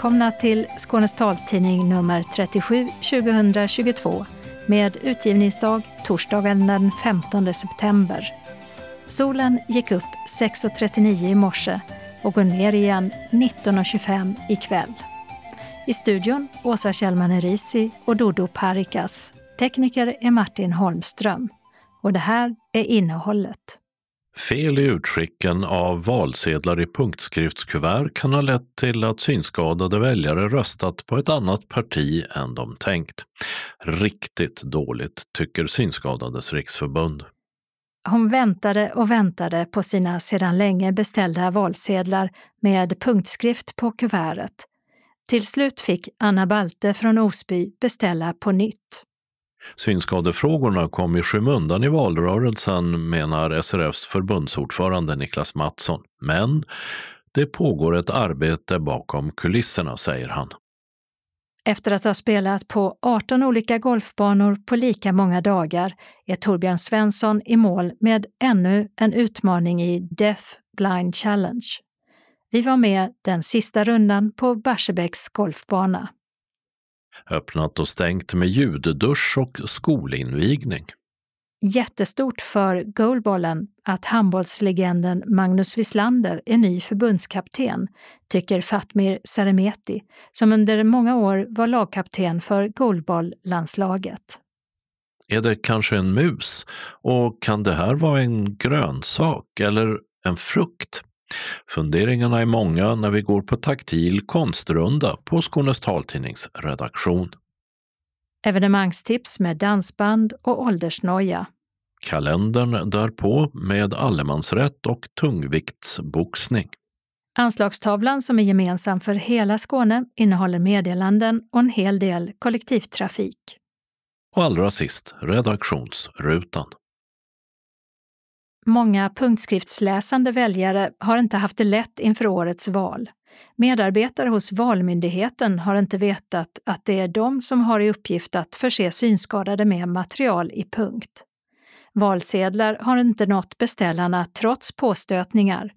Välkomna till Skånes taltidning nummer 37 2022 med utgivningsdag torsdagen den 15 september. Solen gick upp 6.39 i morse och går ner igen 19.25 ikväll. I studion Åsa Kjellman Erisi och Dodo Parikas. Tekniker är Martin Holmström. Och det här är innehållet. Fel i utskicken av valsedlar i punktskriftskuvert kan ha lett till att synskadade väljare röstat på ett annat parti än de tänkt. Riktigt dåligt, tycker Synskadades riksförbund. Hon väntade och väntade på sina sedan länge beställda valsedlar med punktskrift på kuvertet. Till slut fick Anna Balte från Osby beställa på nytt. Synskadefrågorna kom i skymundan i valrörelsen, menar SRFs förbundsordförande Niklas Mattsson. Men det pågår ett arbete bakom kulisserna, säger han. Efter att ha spelat på 18 olika golfbanor på lika många dagar är Torbjörn Svensson i mål med ännu en utmaning i Deaf Blind Challenge. Vi var med den sista rundan på Barsebäcks golfbana. Öppnat och stängt med ljuddusch och skolinvigning. Jättestort för goalbollen att handbollslegenden Magnus Wislander är ny förbundskapten, tycker Fatmir Seremeti, som under många år var lagkapten för goalbolllandslaget. Är det kanske en mus? Och kan det här vara en grönsak eller en frukt? Funderingarna är många när vi går på taktil konstrunda på Skånes taltidnings redaktion. Evenemangstips med dansband och åldersnoja. Kalendern därpå med allemansrätt och tungviktsboxning. Anslagstavlan som är gemensam för hela Skåne innehåller meddelanden och en hel del kollektivtrafik. Och allra sist redaktionsrutan. Många punktskriftsläsande väljare har inte haft det lätt inför årets val. Medarbetare hos Valmyndigheten har inte vetat att det är de som har i uppgift att förse synskadade med material i punkt. Valsedlar har inte nått beställarna trots påstötningar.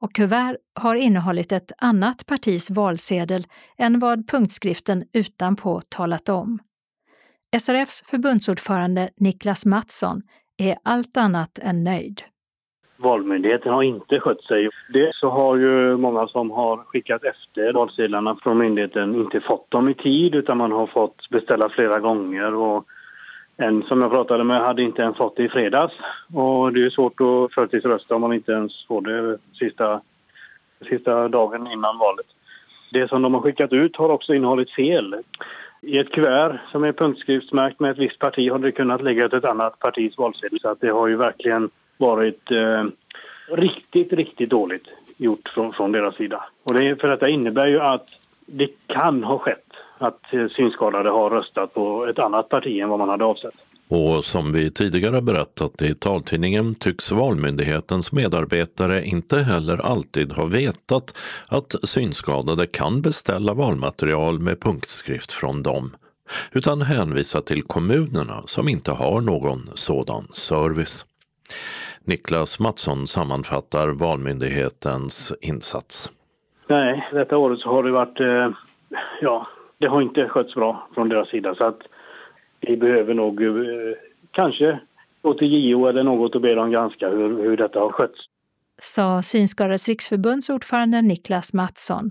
Och kuvert har innehållit ett annat partis valsedel än vad punktskriften utanpå talat om. SRFs förbundsordförande Niklas Mattsson är allt annat än nöjd. Valmyndigheten har inte skött sig. Det så har ju många som har skickat efter valsedlarna från myndigheten inte fått dem i tid utan man har fått beställa flera gånger. Och en som jag pratade med hade inte ens fått det i fredags. Och det är svårt att förtidsrösta om man inte ens får det sista, sista dagen innan valet. Det som de har skickat ut har också innehållit fel. I ett kuvert som är punktskriftsmärkt med ett visst parti har det kunnat lägga ett annat partis valsedel. Så att det har ju verkligen varit eh, riktigt, riktigt dåligt gjort från, från deras sida. Och det, för detta innebär ju att det kan ha skett att synskadade har röstat på ett annat parti än vad man hade avsett. Och som vi tidigare berättat i taltidningen tycks Valmyndighetens medarbetare inte heller alltid ha vetat att synskadade kan beställa valmaterial med punktskrift från dem, utan hänvisa till kommunerna som inte har någon sådan service. Niklas Mattsson sammanfattar Valmyndighetens insats. Nej, detta året så har det varit, eh, ja, det har inte skötts bra från deras sida så att vi behöver nog eh, kanske gå till JO eller något och be dem granska hur, hur detta har skötts. Sa Synskadades riksförbunds ordförande Niklas Mattsson.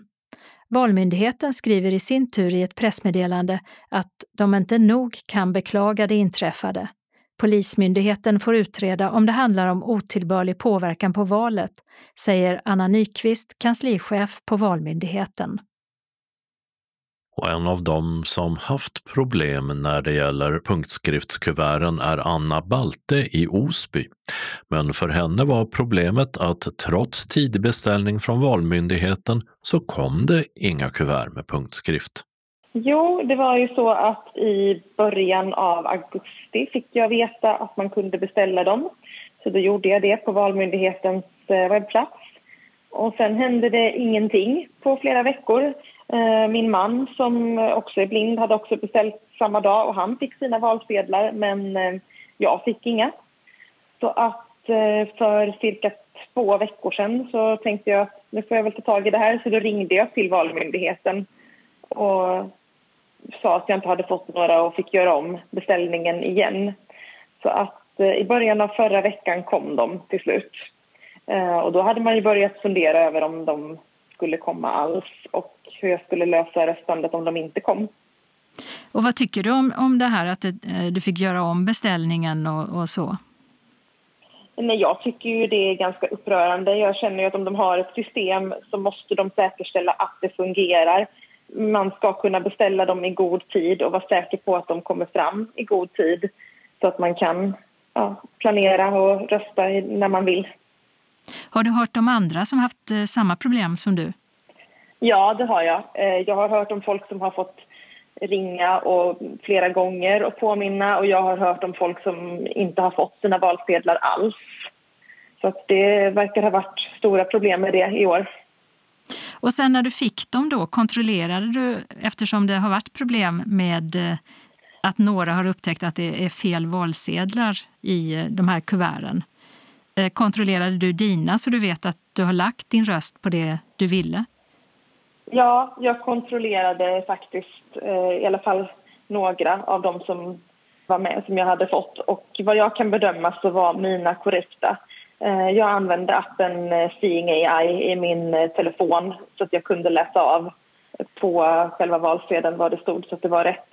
Valmyndigheten skriver i sin tur i ett pressmeddelande att de inte nog kan beklaga det inträffade. Polismyndigheten får utreda om det handlar om otillbörlig påverkan på valet, säger Anna Nyqvist, kanslichef på Valmyndigheten. Och en av dem som haft problem när det gäller punktskriftskuverten är Anna Balte i Osby. Men för henne var problemet att trots tidig beställning från Valmyndigheten så kom det inga kuvert med punktskrift. Jo, det var ju så att i början av augusti fick jag veta att man kunde beställa dem. Så då gjorde jag det på Valmyndighetens eh, webbplats. Och sen hände det ingenting på flera veckor. Eh, min man som också är blind hade också beställt samma dag och han fick sina valsedlar men eh, jag fick inga. Så att eh, för cirka två veckor sedan så tänkte jag att nu får jag väl ta tag i det här. Så då ringde jag till Valmyndigheten och sa att jag inte hade fått några och fick göra om beställningen igen. Så att i början av förra veckan kom de till slut. Och då hade man ju börjat fundera över om de skulle komma alls och hur jag skulle lösa röstandet om de inte kom. Och vad tycker du om, om det här att det, eh, du fick göra om beställningen och, och, så? Nej, jag tycker ju det är ganska upprörande. Jag känner att om de har ett system så måste de säkerställa att det fungerar. Man ska kunna beställa dem i god tid och vara säker på att de kommer fram i god tid så att man kan ja, planera och rösta när man vill. Har du hört om andra som haft eh, samma problem som du? Ja, det har jag. Eh, jag har hört om folk som har fått ringa och flera gånger och påminna och jag har hört om folk som inte har fått sina valsedlar alls. Så det verkar ha varit stora problem med det i år. Och sen när du fick dem då, kontrollerade du, eftersom det har varit problem med eh, att några har upptäckt att det är fel valsedlar i de här kuverten. Eh, kontrollerade du dina så du vet att du har lagt din röst på det du ville? Ja, jag kontrollerade faktiskt eh, i alla fall några av dem som var med som jag hade fått och vad jag kan bedöma så var mina korrekta. Eh, jag använde appen Seeing AI i min telefon så att jag kunde läsa av på själva valsedeln vad det stod så att det var rätt.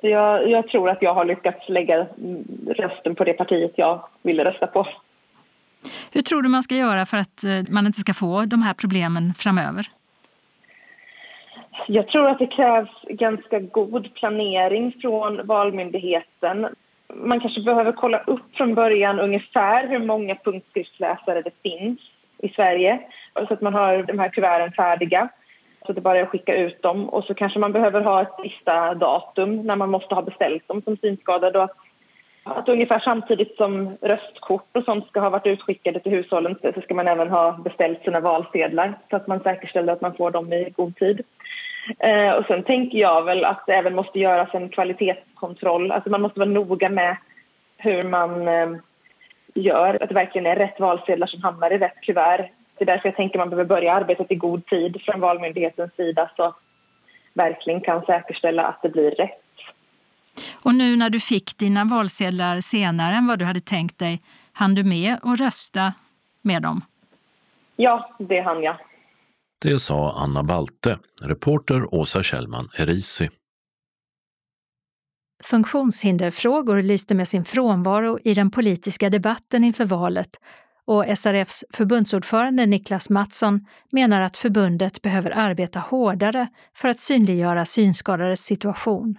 Så jag, jag tror att jag har lyckats lägga mm, rösten på det partiet jag ville rösta på. Hur tror du man ska göra för att eh, man inte ska få de här problemen framöver? Jag tror att det krävs ganska god planering från Valmyndigheten. Man kanske behöver kolla upp från början ungefär hur många punktskriftsläsare det finns i Sverige så att man har de här kuverten färdiga så det bara är att skicka ut dem. Och så kanske man behöver ha ett sista datum när man måste ha beställt dem som synskadad och att, att ungefär samtidigt som röstkort och sånt ska ha varit utskickade till hushållen så ska man även ha beställt sina valsedlar så att man säkerställer att man får dem i god tid. Eh, och sen tänker jag väl att det även måste göras en kvalitetskontroll. Alltså man måste vara noga med hur man eh, gör, att det verkligen är rätt valsedlar som hamnar i rätt kuvert. Det är därför jag tänker man behöver börja arbetet i god tid från Valmyndighetens sida så att verkligen kan säkerställa att det blir rätt. Och nu när du fick dina valsedlar senare än vad du hade tänkt dig, hann du med att rösta med dem? Ja, det hann jag. Det sa Anna Balte, reporter Åsa Kjellman Erisi. Funktionshinderfrågor lyste med sin frånvaro i den politiska debatten inför valet och SRFs förbundsordförande Niklas Mattsson menar att förbundet behöver arbeta hårdare för att synliggöra synskadades situation.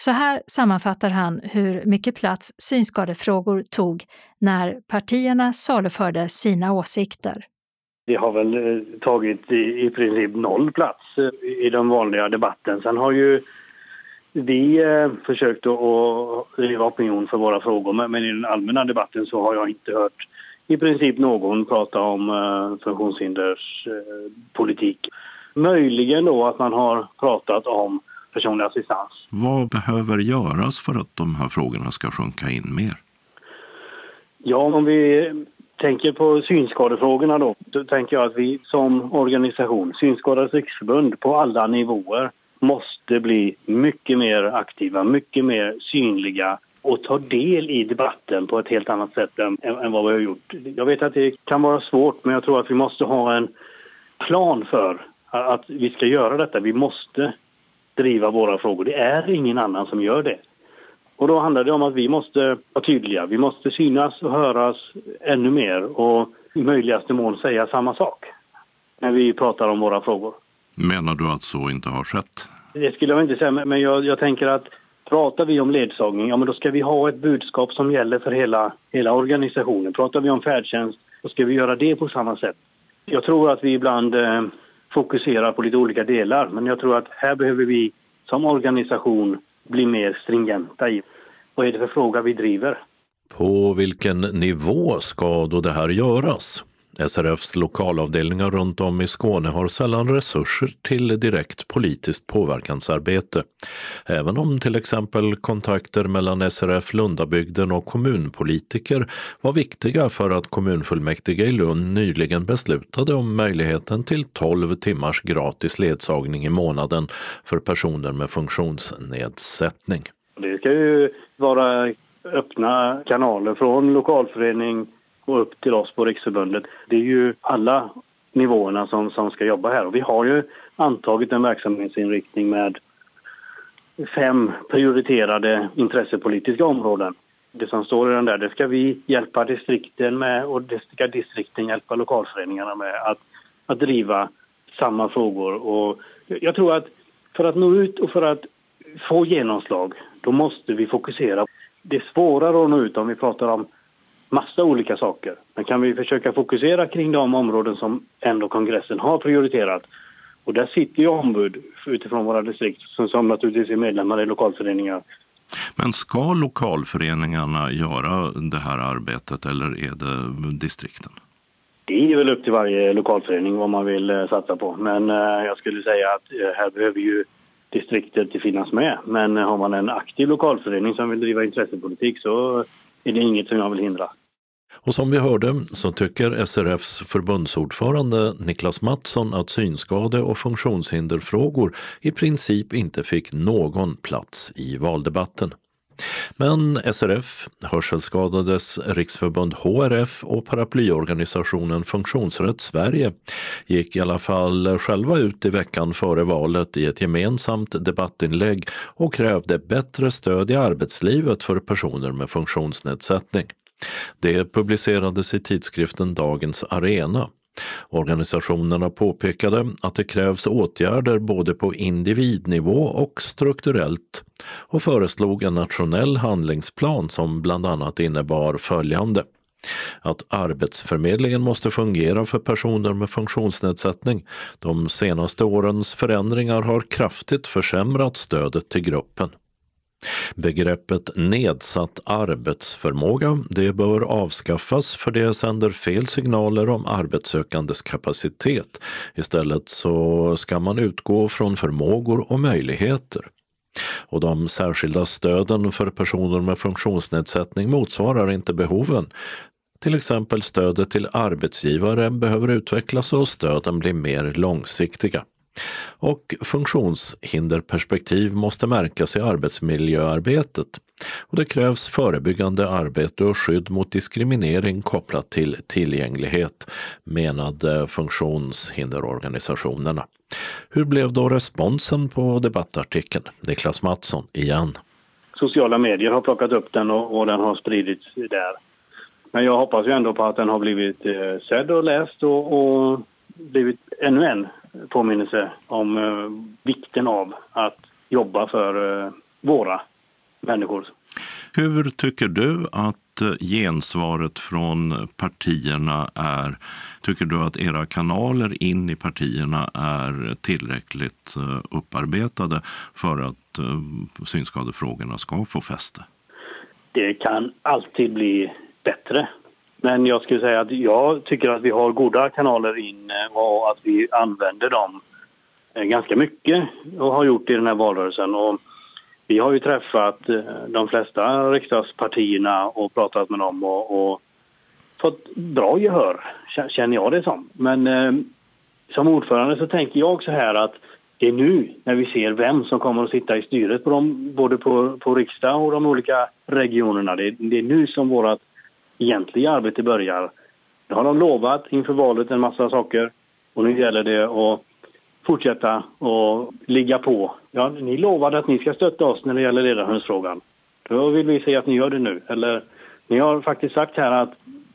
Så här sammanfattar han hur mycket plats synskadefrågor tog när partierna saluförde sina åsikter. Det har väl eh, tagit i, princip noll plats eh, i den vanliga debatten. Sen har ju vi eh, försökt att driva opinion för våra frågor men, i den allmänna debatten så har jag inte hört i princip någon prata om funktionshinderspolitik. Möjligen då att man har pratat om personlig assistans. Vad behöver göras för att de här frågorna ska sjunka in mer? Ja, om vi tänker på synskadefrågorna då, då tänker jag att vi som organisation, Synskadades riksförbund på alla nivåer måste bli mycket mer aktiva, mycket mer synliga och ta del i debatten på ett helt annat sätt än, än vad vi har gjort. Jag vet att det kan vara svårt men jag tror att vi måste ha en plan för att vi ska göra detta. Vi måste driva våra frågor. Det är ingen annan som gör det. Och då handlar det om att vi måste vara tydliga. Vi måste synas och höras ännu mer och i möjligaste mån säga samma sak när vi pratar om våra frågor. Menar du att så inte har skett? Det skulle jag inte säga, men jag, jag tänker att pratar vi om ledsagning, ja men då ska vi ha ett budskap som gäller för hela, hela organisationen. Pratar vi om färdtjänst, då ska vi göra det på samma sätt. Jag tror att vi ibland eh, fokuserar på lite olika delar, men jag tror att här behöver vi som organisation bli mer stringenta i vad är det för fråga vi driver. På vilken nivå ska då det här göras? SRFs lokalavdelningar runt om i Skåne har sällan resurser till direkt politiskt påverkansarbete. Även om till exempel kontakter mellan SRF Lundabygden och kommunpolitiker var viktiga för att kommunfullmäktige i Lund nyligen beslutade om möjligheten till 12 timmars gratis ledsagning i månaden för personer med funktionsnedsättning. Det ska ju vara öppna kanaler från lokalförening och upp till oss på Riksförbundet. Det är ju alla nivåerna som, som ska jobba här och vi har ju antagit en verksamhetsinriktning med fem prioriterade intressepolitiska områden. Det som står i den där, det ska vi hjälpa distrikten med och det ska distrikten hjälpa lokalföreningarna med att, att driva samma frågor. Och jag tror att för att nå ut och för att få genomslag, då måste vi fokusera. Det är svårare att nå ut om vi pratar om massa olika saker. Men kan vi försöka fokusera kring de områden som ändå kongressen har prioriterat och där sitter ju ombud utifrån våra distrikt som, som naturligtvis är medlemmar i lokalföreningar. Men ska lokalföreningarna göra det här arbetet eller är det distrikten? Det är väl upp till varje lokalförening vad man vill eh, satsa på. Men eh, jag skulle säga att eh, här behöver ju distriktet finnas med. Men har man en aktiv lokalförening som vill driva intressepolitik så är det inget som jag vill hindra. Och som vi hörde så tycker SRFs förbundsordförande Niklas Mattsson att synskade och funktionshinderfrågor i princip inte fick någon plats i valdebatten. Men SRF, Hörselskadades riksförbund HRF och paraplyorganisationen Funktionsrätt Sverige gick i alla fall själva ut i veckan före valet i ett gemensamt debattinlägg och krävde bättre stöd i arbetslivet för personer med funktionsnedsättning. Det publicerades i tidskriften Dagens Arena. Organisationerna påpekade att det krävs åtgärder både på individnivå och strukturellt och föreslog en nationell handlingsplan som bland annat innebar följande. Att Arbetsförmedlingen måste fungera för personer med funktionsnedsättning. De senaste årens förändringar har kraftigt försämrat stödet till gruppen. Begreppet nedsatt arbetsförmåga det bör avskaffas för det sänder fel signaler om arbetssökandes kapacitet. Istället så ska man utgå från förmågor och möjligheter. Och de särskilda stöden för personer med funktionsnedsättning motsvarar inte behoven. Till exempel stödet till arbetsgivare behöver utvecklas och stöden bli mer långsiktiga. Och funktionshinderperspektiv måste märkas i arbetsmiljöarbetet. Och det krävs förebyggande arbete och skydd mot diskriminering kopplat till tillgänglighet, menade funktionshinderorganisationerna. Hur blev då responsen på debattartikeln? Niklas Mattsson igen. Sociala medier har plockat upp den och, och den har spridits där. Men jag hoppas ju ändå på att den har blivit eh, sedd och läst och, och blivit ännu en påminnelse om eh, vikten av att jobba för eh, våra människor. Hur tycker du att eh, gensvaret från partierna är? Tycker du att era kanaler in i partierna är tillräckligt upparbetade för att synskadefrågorna ska få fäste? Det kan alltid bli bättre. Men jag skulle säga att jag tycker att vi har goda kanaler in eh, och att vi använder dem eh, ganska mycket och har gjort i den här valrörelsen. Och vi har ju träffat eh, de flesta riksdagspartierna och pratat med dem och, och fått bra gehör, känner jag det som. Men eh, som ordförande så tänker jag så här att det är nu när vi ser vem som kommer att sitta i styret på dem, både på, på riksdag och de olika regionerna. Det, det är nu som vårt egentliga arbete börjar. Det har de lovat inför valet en massa saker och nu gäller det att fortsätta och ligga på. Ja, ni lovade att ni ska stötta oss när det gäller ledarhundsfrågan. Då vill vi se att ni gör det nu. Eller, ni har faktiskt sagt här att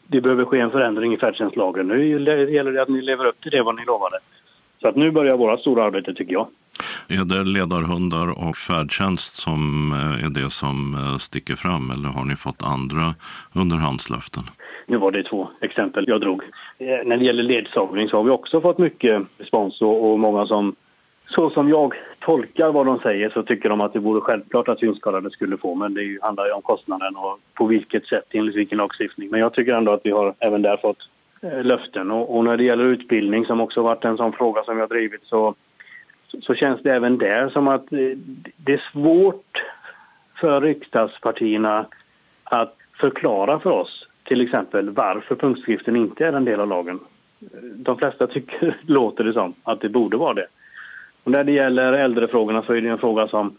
det behöver ske en förändring i färdtjänstlagen. Nu gäller det att ni lever upp till det vad ni lovade. Så att nu börjar våra stora arbete tycker jag. Är det ledarhundar och färdtjänst som eh, är det som eh, sticker fram eller har ni fått andra underhandslöften? Nu var det två exempel jag drog. Eh, när det gäller ledsagning så har vi också fått mycket respons och, många som så som jag tolkar vad de säger så tycker de att det vore självklart att synskadade skulle få men det handlar ju om kostnaden och på vilket sätt enligt vilken lagstiftning. Men jag tycker ändå att vi har även där fått Eh, löften. Och, och, när det gäller utbildning, som också varit en sån fråga som jag drivit, så, så känns det även där som att eh, det är svårt för riksdagspartierna att förklara för oss till exempel varför punktskriften inte är en del av lagen. De flesta tycker, låter det som, att det borde vara det. Och när det gäller äldrefrågorna så är det en fråga som,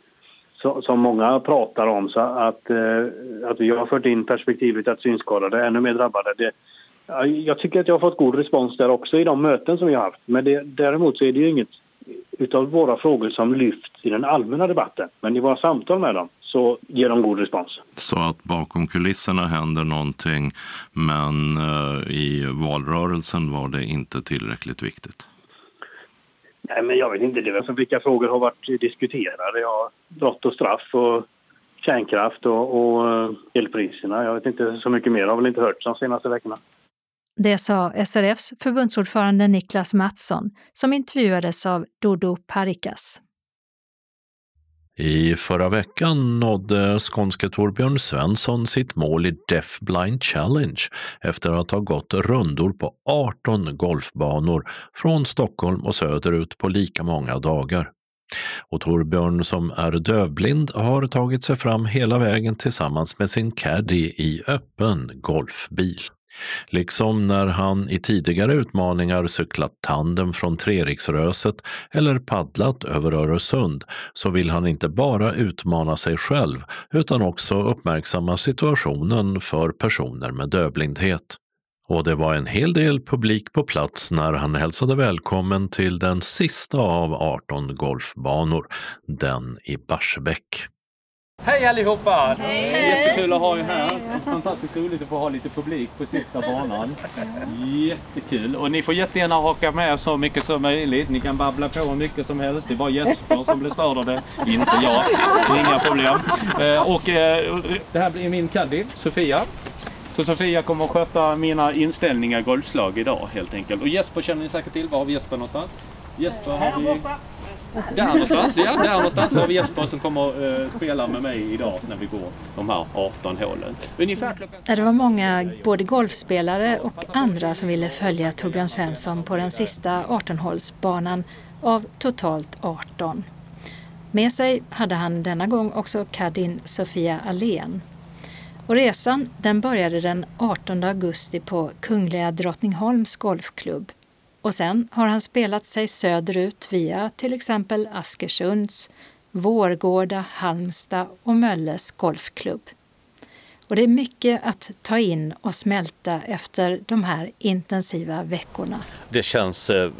som många pratar om. Så att, eh, att vi har fört in perspektivet att synskadade är ännu mer drabbade. Det, jag tycker att jag har fått god respons där också i de möten som vi har haft. Men det, däremot så är det ju inget utav våra frågor som lyfts i den allmänna debatten. Men i våra samtal med dem så ger de god respons. Så att bakom kulisserna händer någonting men uh, i valrörelsen var det inte tillräckligt viktigt? Nej, men jag vet inte. Det alltså, vilka frågor har varit diskuterade? Ja, brott och straff och kärnkraft och, och uh, elpriserna. Jag vet inte så mycket mer. Jag har väl inte hört de senaste veckorna. Det sa SRFs förbundsordförande Niklas Mattsson som intervjuades av Dodo Parikas. I förra veckan nådde skånske Torbjörn Svensson sitt mål i Deaf Blind Challenge efter att ha gått rundor på 18 golfbanor från Stockholm och söderut på lika många dagar. Och Torbjörn som är dövblind har tagit sig fram hela vägen tillsammans med sin caddy i öppen golfbil. Liksom när han i tidigare utmaningar cyklat tandem från Treriksröset eller paddlat över Öresund så vill han inte bara utmana sig själv utan också uppmärksamma situationen för personer med dövblindhet. Och det var en hel del publik på plats när han hälsade välkommen till den sista av 18 golfbanor, den i Barsebäck. Hej allihopa! Hej. Jättekul att ha er här. Fantastiskt roligt att få ha lite publik på sista banan. Jättekul! Och ni får jättegärna haka med så mycket som möjligt. Ni kan babbla på hur mycket som helst. Det var Jesper som blev störd av det, inte jag. Inga problem. Eh, och eh, det här blir min caddy, Sofia. Så Sofia kommer att sköta mina inställningar golfslag idag helt enkelt. Och Jesper känner ni säkert till. Var har vi Jesper någonstans? Jesper har vi... Där någonstans, ja. Där någonstans har vi Jesper som kommer att uh, spela med mig idag när vi går de här 18 hålen. Ungefär klockan... Det var många, både golfspelare och andra som ville följa Torbjörn Svensson på den sista 18-hålsbanan av totalt 18. Med sig hade han denna gång också Kadin Sofia Allén. Och resan den började den 18 augusti på Kungliga Drottningholms Golfklubb och sen har han spelat sig söderut via till exempel Askersunds, Vårgårda, Halmstad och Mölles golfklubb. Och det är mycket att ta in och smälta efter de här intensiva veckorna. Det känns eh,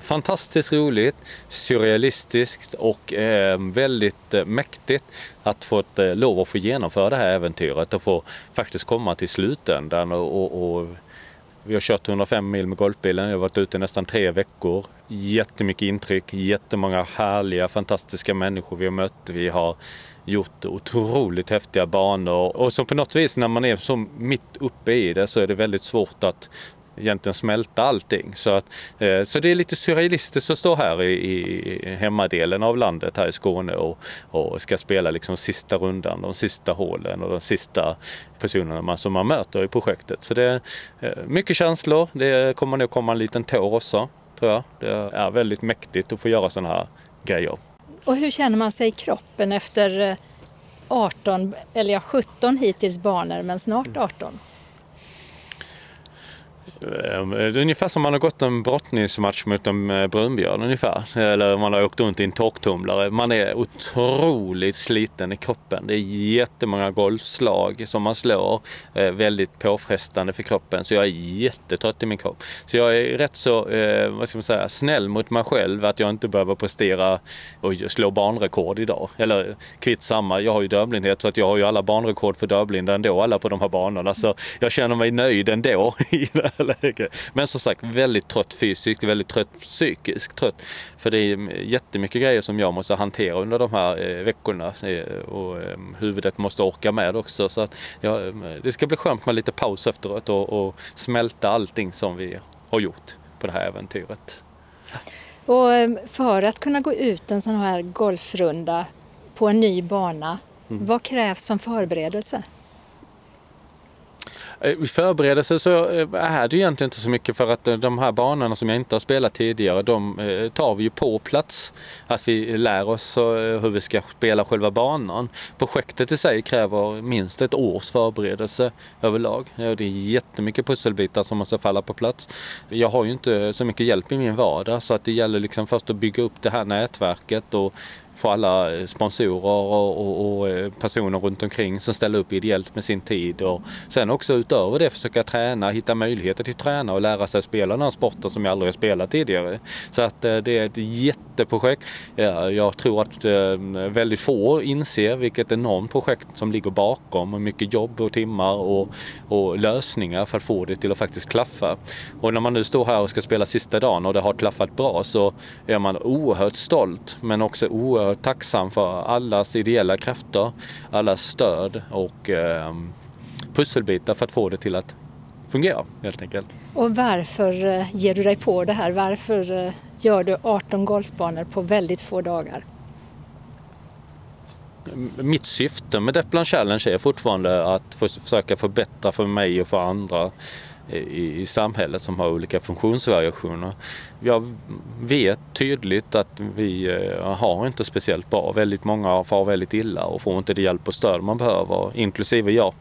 fantastiskt roligt, surrealistiskt och eh, väldigt eh, mäktigt att få eh, lov att få genomföra det här äventyret och få faktiskt komma till slutändan och, och, och vi har kört 105 mil med golfbilen. Jag har varit ute nästan tre veckor. Jättemycket intryck, jättemånga härliga, fantastiska människor vi har mött. Vi har gjort otroligt häftiga banor och så på något vis när man är så mitt uppe i det så är det väldigt svårt att egentligen smälta allting. Så, att, eh, så det är lite surrealistiskt att stå här i, i hemmadelen av landet här i Skåne och, och ska spela liksom sista rundan, de sista hålen och de sista personerna man, som man möter i projektet. Så det är eh, mycket känslor. Det kommer nog komma en liten tår också, tror jag. Det är väldigt mäktigt att få göra sådana här grejer. Och hur känner man sig i kroppen efter eh, 18, eller ja 17 hittills banor, men snart 18? Ehm, ungefär som man har gått en brottningsmatch mot en eh, brunbjörn ungefär. Eller man har åkt runt i en torktumlare. Man är otroligt sliten i kroppen. Det är jättemånga golfslag som man slår. Eh, väldigt påfrestande för kroppen. Så jag är jättetrött i min kropp. Så jag är rätt så, eh, vad ska man säga, snäll mot mig själv att jag inte behöver prestera och slå banrekord idag. Eller kvitt samma, jag har ju dövblindhet så att jag har ju alla banrekord för dövblinda ändå, alla på de här banorna. Så jag känner mig nöjd ändå i det läge. Men som sagt, väldigt trött fysiskt, väldigt trött psykiskt trött. För det är jättemycket grejer som jag måste hantera under de här eh, veckorna. Eh, och eh, huvudet måste orka med också. Så att, ja, det ska bli skönt med lite paus efteråt och, och smälta allting som vi har gjort på det här äventyret. Och för att kunna gå ut en sån här golfrunda på en ny bana, mm. vad krävs som förberedelse? Eh, I förberedelse så eh, är det egentligen inte så mycket för att eh, de här banorna som jag inte har spelat tidigare, de tar vi ju på plats. Att vi lär oss hur vi ska spela själva banan. Projektet i sig kräver minst ett års förberedelse överlag. Det är jättemycket pusselbitar som måste falla på plats. Jag har ju inte så mycket hjälp i min vardag så att det gäller liksom först att bygga upp det här nätverket och få alla eh, sponsorer och, och, och, eh, personer runt omkring som ställer upp ideellt med sin tid. Och sen också utöver det försöka träna, hitta möjligheter till att träna och lära sig spela den här sporten som jag aldrig har spelat tidigare. Så att eh, det är ett jätteprojekt. Jag tror att väldigt få inser vilket enormt projekt som ligger bakom och mycket jobb och timmar och, och lösningar för att få det till att faktiskt klaffa. Och när man nu står här och ska spela sista dagen och det har klaffat bra så är man oerhört stolt men också oerhört oerhört tacksam för allas ideella krafter, allas stöd och eh, pusselbitar för att få det till att fungera helt enkelt. Och varför eh, ger du dig på det här? Varför eh, gör du 18 golfbanor på väldigt få dagar? Mitt syfte med Deplan Challenge är fortfarande att försöka förbättra för mig och för andra i, i samhället som har olika funktionsvariationer. Jag vet tydligt att vi eh, har inte speciellt bra. Väldigt många far väldigt illa och får inte det hjälp och stöd man behöver, inklusive jag.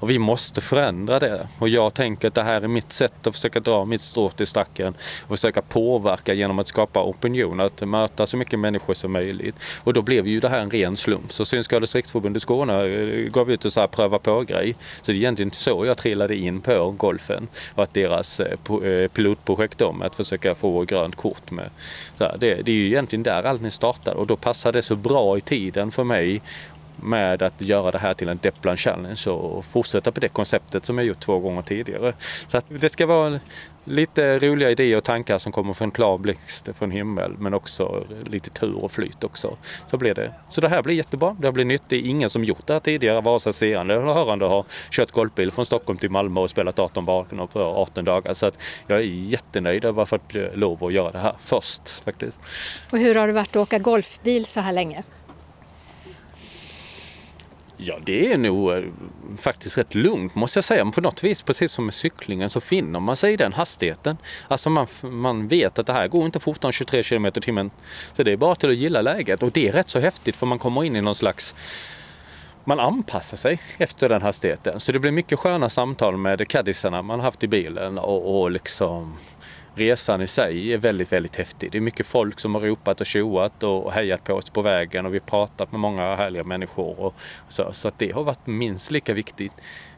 Och vi måste förändra det. Och jag tänker att det här är mitt sätt att försöka dra mitt strå till stacken och försöka påverka genom att skapa opinion, att möta så mycket människor som möjligt. Och då blev ju det här en ren slump. Så Synskadades riksförbund i Skåne eh, gav ut en så här pröva på-grej. Så det är egentligen så jag trillade in på golfen och att deras eh, eh, pilotprojekt om att försöka få grönt kort med. Så här, det, det är ju egentligen där allting startar och då passade det så bra i tiden för mig med att göra det här till en Deplan Challenge och fortsätta på det konceptet som jag gjort två gånger tidigare. Så att det ska vara lite roliga idéer och tankar som kommer från klar blixt från himmel men också lite tur och flyt också. Så blir det. Så det här blir jättebra. Det blir nytt. Det är ingen som gjort det här tidigare, vare sig seende eller hörande har kört golfbil från Stockholm till Malmö och spelat 18 banor på 18 dagar. Så att jag är jättenöjd över att ha fått lov att göra det här först faktiskt. Och hur har det varit att åka golfbil så här länge? Ja, det är nog eh, faktiskt rätt lugnt måste jag säga. Men på något vis, precis som med cyklingen, så finner man sig i den hastigheten. Alltså man, man vet att det här går inte fortare än 23 km i timmen. Så det är bara till att gilla läget. Och det är rätt så häftigt för man kommer in i någon slags man anpassar sig efter den hastigheten. Så det blir mycket sköna samtal med caddisarna man haft i bilen och, och liksom resan i sig är väldigt, väldigt häftig. Det är mycket folk som har ropat och tjoat och hejat på oss på vägen och vi har pratat med många härliga människor. Och så så att det har varit minst lika viktigt,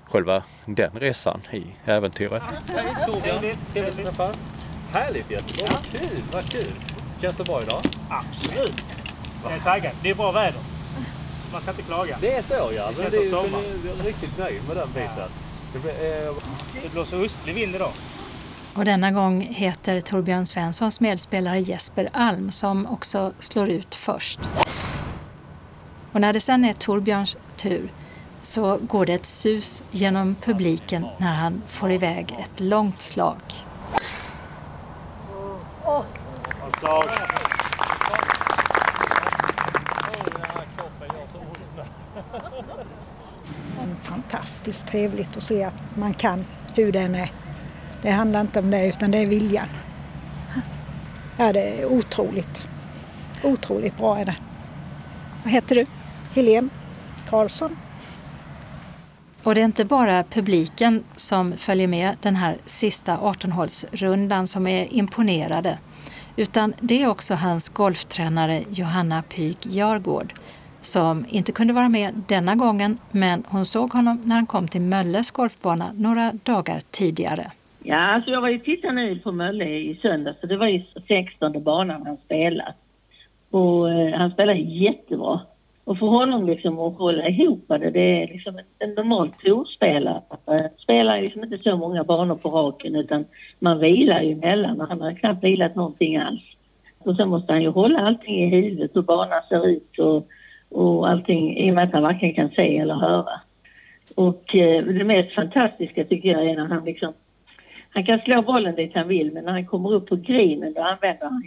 själva den resan i äventyret. Hej Torbjörn, trevligt att träffas. Härligt Göteborg, vad kul, vad kul. Känns det bra idag? Absolut. Jag är taggad. Det är bra väder. Man ska inte klaga. Det är så ja, men det är, jag är riktigt nöjd med den biten. Det, blir, eh... det blåser östlig vind idag. Och denna gång heter Torbjörn Svenssons medspelare Jesper Alm som också slår ut först. Och när det sen är Torbjörns tur så går det ett sus genom publiken när han får iväg ett långt slag. Oh. Fantastiskt trevligt att se att man kan hur den är det handlar inte om det utan det är viljan. Ja, det är otroligt. Otroligt bra är det. Vad heter du? Helene Karlsson. Och det är inte bara publiken som följer med den här sista 18-hålsrundan som är imponerade, utan det är också hans golftränare Johanna Pyk Jargård som inte kunde vara med denna gången, men hon såg honom när han kom till Mölles golfbana några dagar tidigare. Ja, alltså jag var ju tittade nu på Mölle i söndags så det var ju 16 banan han spelade. Och eh, han spelade jättebra. Och för honom liksom att hålla ihop det, det är liksom en, en normal torspelare. Eh, spelar liksom inte så många banor på raken utan man vilar ju emellan och han har knappt vilat någonting alls. Och sen måste han ju hålla allting i huvudet, hur banan ser ut och, och allting i och med att han varken kan se eller höra. Och eh, det mest fantastiska tycker jag är när han liksom han kan slå bollen dit han vill men när han kommer upp på grinen då använder han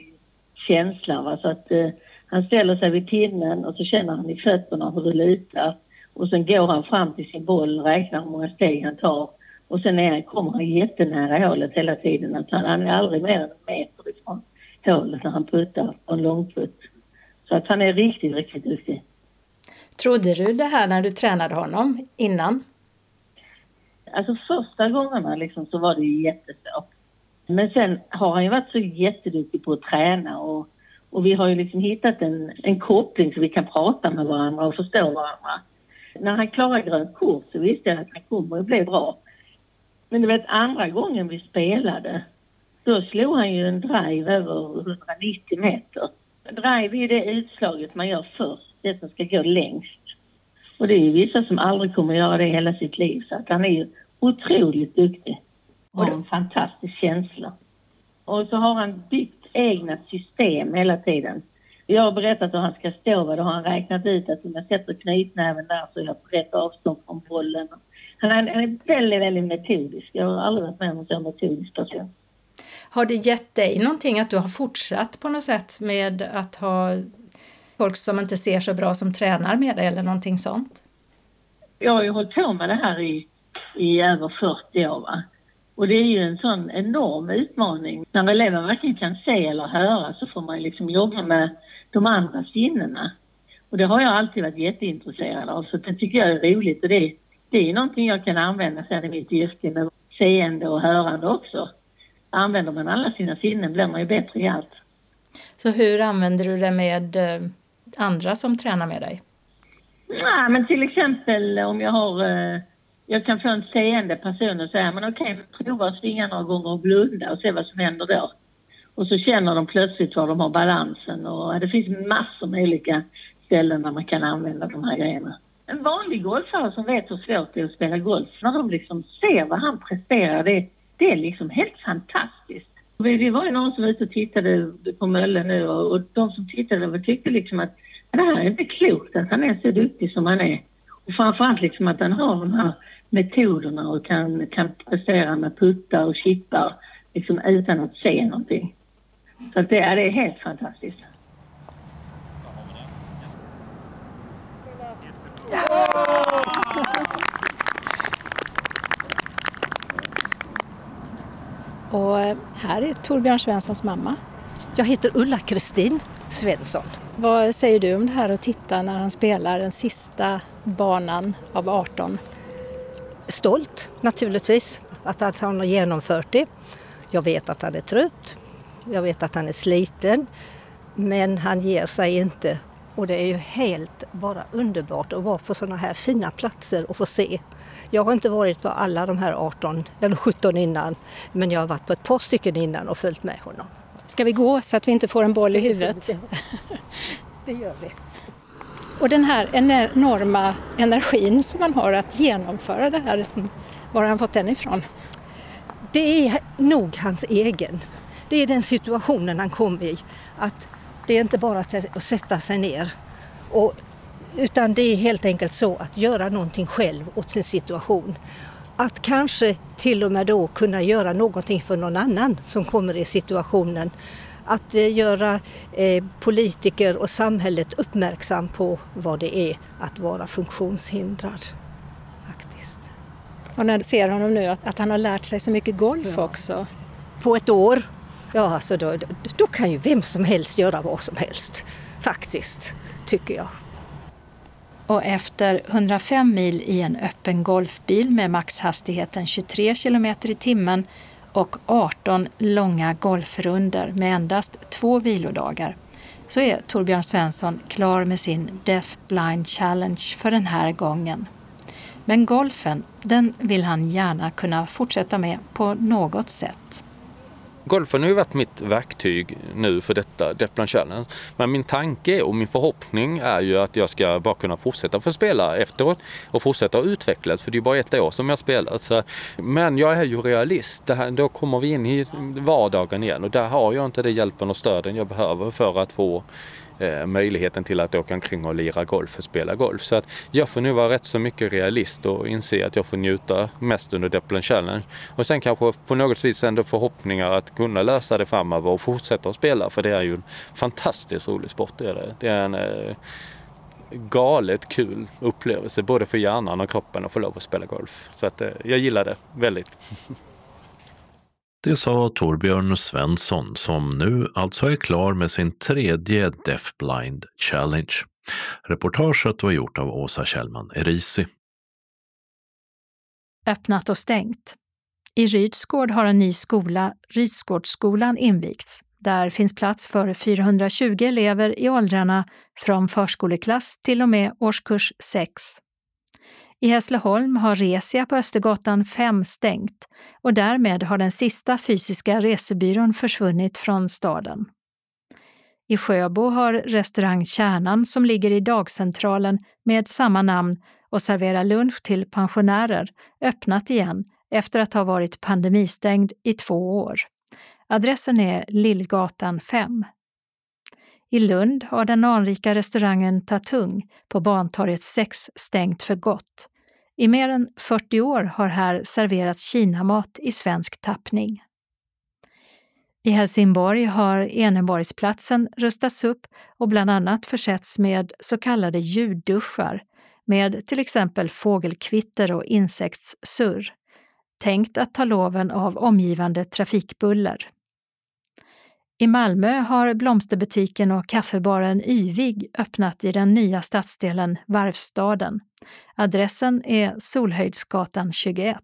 känslan. Va? Så att eh, han ställer sig vid pinnen och så känner han i fötterna hur det lutar. Och sen går han fram till sin boll, räknar hur många steg han tar Och sen är, kommer han jättenära hålet hela tiden. Att han, han är aldrig mer än en meter ifrån hålet när han puttar på en långputt. Så att han är riktigt, riktigt duktig. Trodde du det här när du tränade honom innan? Alltså första gångerna liksom så var det ju jättesvårt. Men sen har han ju varit så jätteduktig på att träna och, och vi har ju liksom hittat en, en koppling så vi kan prata med varandra och förstå varandra. När han klarade grönt kort så visste jag att han kommer att bli bra. Men du vet andra gången vi spelade då slog han ju en drive över 190 meter. Drive är det utslaget man gör först, det som ska gå längst. Och det är vissa som aldrig kommer att göra det hela sitt liv så att han är ju otroligt duktig och har en fantastisk känsla. Och så har han byggt egna system hela tiden. Jag har berättat hur han ska stå och då har han räknat ut att om jag sätter knytnäven där så är jag på rätt avstånd från bollen. Han är, han är väldigt, väldigt metodisk. Jag har aldrig varit med om en så metodisk person. Har det gett dig någonting att du har fortsatt på något sätt med att ha folk som inte ser så bra som tränar med dig eller någonting sånt? Jag har ju hållit på med det här i, i över 40 år. Va? Och det är ju en sån enorm utmaning. När elever varken kan se eller höra så får man liksom jobba med de andra sinnena. Och det har jag alltid varit jätteintresserad av så det tycker jag är roligt och det, det är någonting jag kan använda sen i mitt yrke med seende och hörande också. Använder man alla sina sinnen blir man ju bättre i allt. Så hur använder du det med eh, andra som tränar med dig? Ja, men till exempel om jag har eh, jag kan få en seende person och säga men okej, okay, prova att svinga några gånger och blunda och se vad som händer då. Och så känner de plötsligt var de har balansen och det finns massor med olika ställen där man kan använda de här grejerna. En vanlig golfare som vet hur svårt det är att spela golf, när de liksom ser vad han presterar, det, det är liksom helt fantastiskt. Vi, vi var ju någon som var ute och tittade på Mölle nu och, och de som tittade tyckte liksom att det här är inte klokt att han är så duktig som han är. Och framförallt liksom att han har de här metoderna och kan, kan prestera med puttar och chippar liksom utan att se någonting. Så att det, är, det är helt fantastiskt. Och här är Torbjörn Svenssons mamma. Jag heter Ulla-Kristin Svensson. Vad säger du om det här att titta när han spelar den sista banan av 18? Stolt naturligtvis att han har genomfört det. Jag vet att han är trött. Jag vet att han är sliten. Men han ger sig inte. Och det är ju helt bara underbart att vara på sådana här fina platser och få se. Jag har inte varit på alla de här 18 eller 17 innan. Men jag har varit på ett par stycken innan och följt med honom. Ska vi gå så att vi inte får en boll i huvudet? Det gör vi. Och den här enorma energin som man har att genomföra det här, var har han fått den ifrån? Det är nog hans egen. Det är den situationen han kom i. Att det är inte bara att sätta sig ner. Och, utan det är helt enkelt så att göra någonting själv åt sin situation. Att kanske till och med då kunna göra någonting för någon annan som kommer i situationen. Att eh, göra eh, politiker och samhället uppmärksam på vad det är att vara funktionshindrad. Faktiskt. Och när du ser honom nu, att, att han har lärt sig så mycket golf ja. också. På ett år? Ja, alltså då, då kan ju vem som helst göra vad som helst. Faktiskt, tycker jag. Och efter 105 mil i en öppen golfbil med maxhastigheten 23 km i timmen och 18 långa golfrunder med endast två vilodagar så är Torbjörn Svensson klar med sin Deaf Blind Challenge för den här gången. Men golfen, den vill han gärna kunna fortsätta med på något sätt. Golfen har ju varit mitt verktyg nu för detta Deppland Challenge. Men min tanke och min förhoppning är ju att jag ska bara kunna fortsätta få spela efteråt och fortsätta utvecklas för det är ju bara ett år som jag spelat. Så, men jag är ju realist. Det här, då kommer vi in i vardagen igen och där har jag inte den hjälpen och stöden jag behöver för att få eh, möjligheten till att åka omkring och lira golf och spela golf. Så att jag får nu vara rätt så mycket realist och inse att jag får njuta mest under Depplen Challenge. Och sen kanske på något vis ändå förhoppningar att kunna lösa det framöver och fortsätta att spela för det är ju en fantastiskt rolig sport. Det är, det. Det är en, eh, galet kul upplevelse både för hjärnan och kroppen att få lov att spela golf. Så att, eh, jag gillar det väldigt. Det sa Torbjörn Svensson som nu alltså är klar med sin tredje Deaf Blind Challenge. Reportaget var gjort av Åsa Kjellman Erisi. Öppnat och stängt. I Rydsgård har en ny skola, Rydsgårdsskolan, invigts. Där finns plats för 420 elever i åldrarna från förskoleklass till och med årskurs 6. I Hässleholm har Resia på Östergatan 5 stängt och därmed har den sista fysiska resebyrån försvunnit från staden. I Sjöbo har restaurang Kärnan som ligger i dagcentralen med samma namn och serverar lunch till pensionärer öppnat igen efter att ha varit pandemistängd i två år. Adressen är Lillgatan 5. I Lund har den anrika restaurangen Tatung på Bantorget 6 stängt för gott. I mer än 40 år har här serverats kinamat i svensk tappning. I Helsingborg har Eneborgsplatsen rustats upp och bland annat försetts med så kallade ljudduschar med till exempel fågelkvitter och insektssurr, tänkt att ta loven av omgivande trafikbuller. I Malmö har blomsterbutiken och kaffebaren Yvig öppnat i den nya stadsdelen Varvstaden. Adressen är Solhöjdsgatan 21.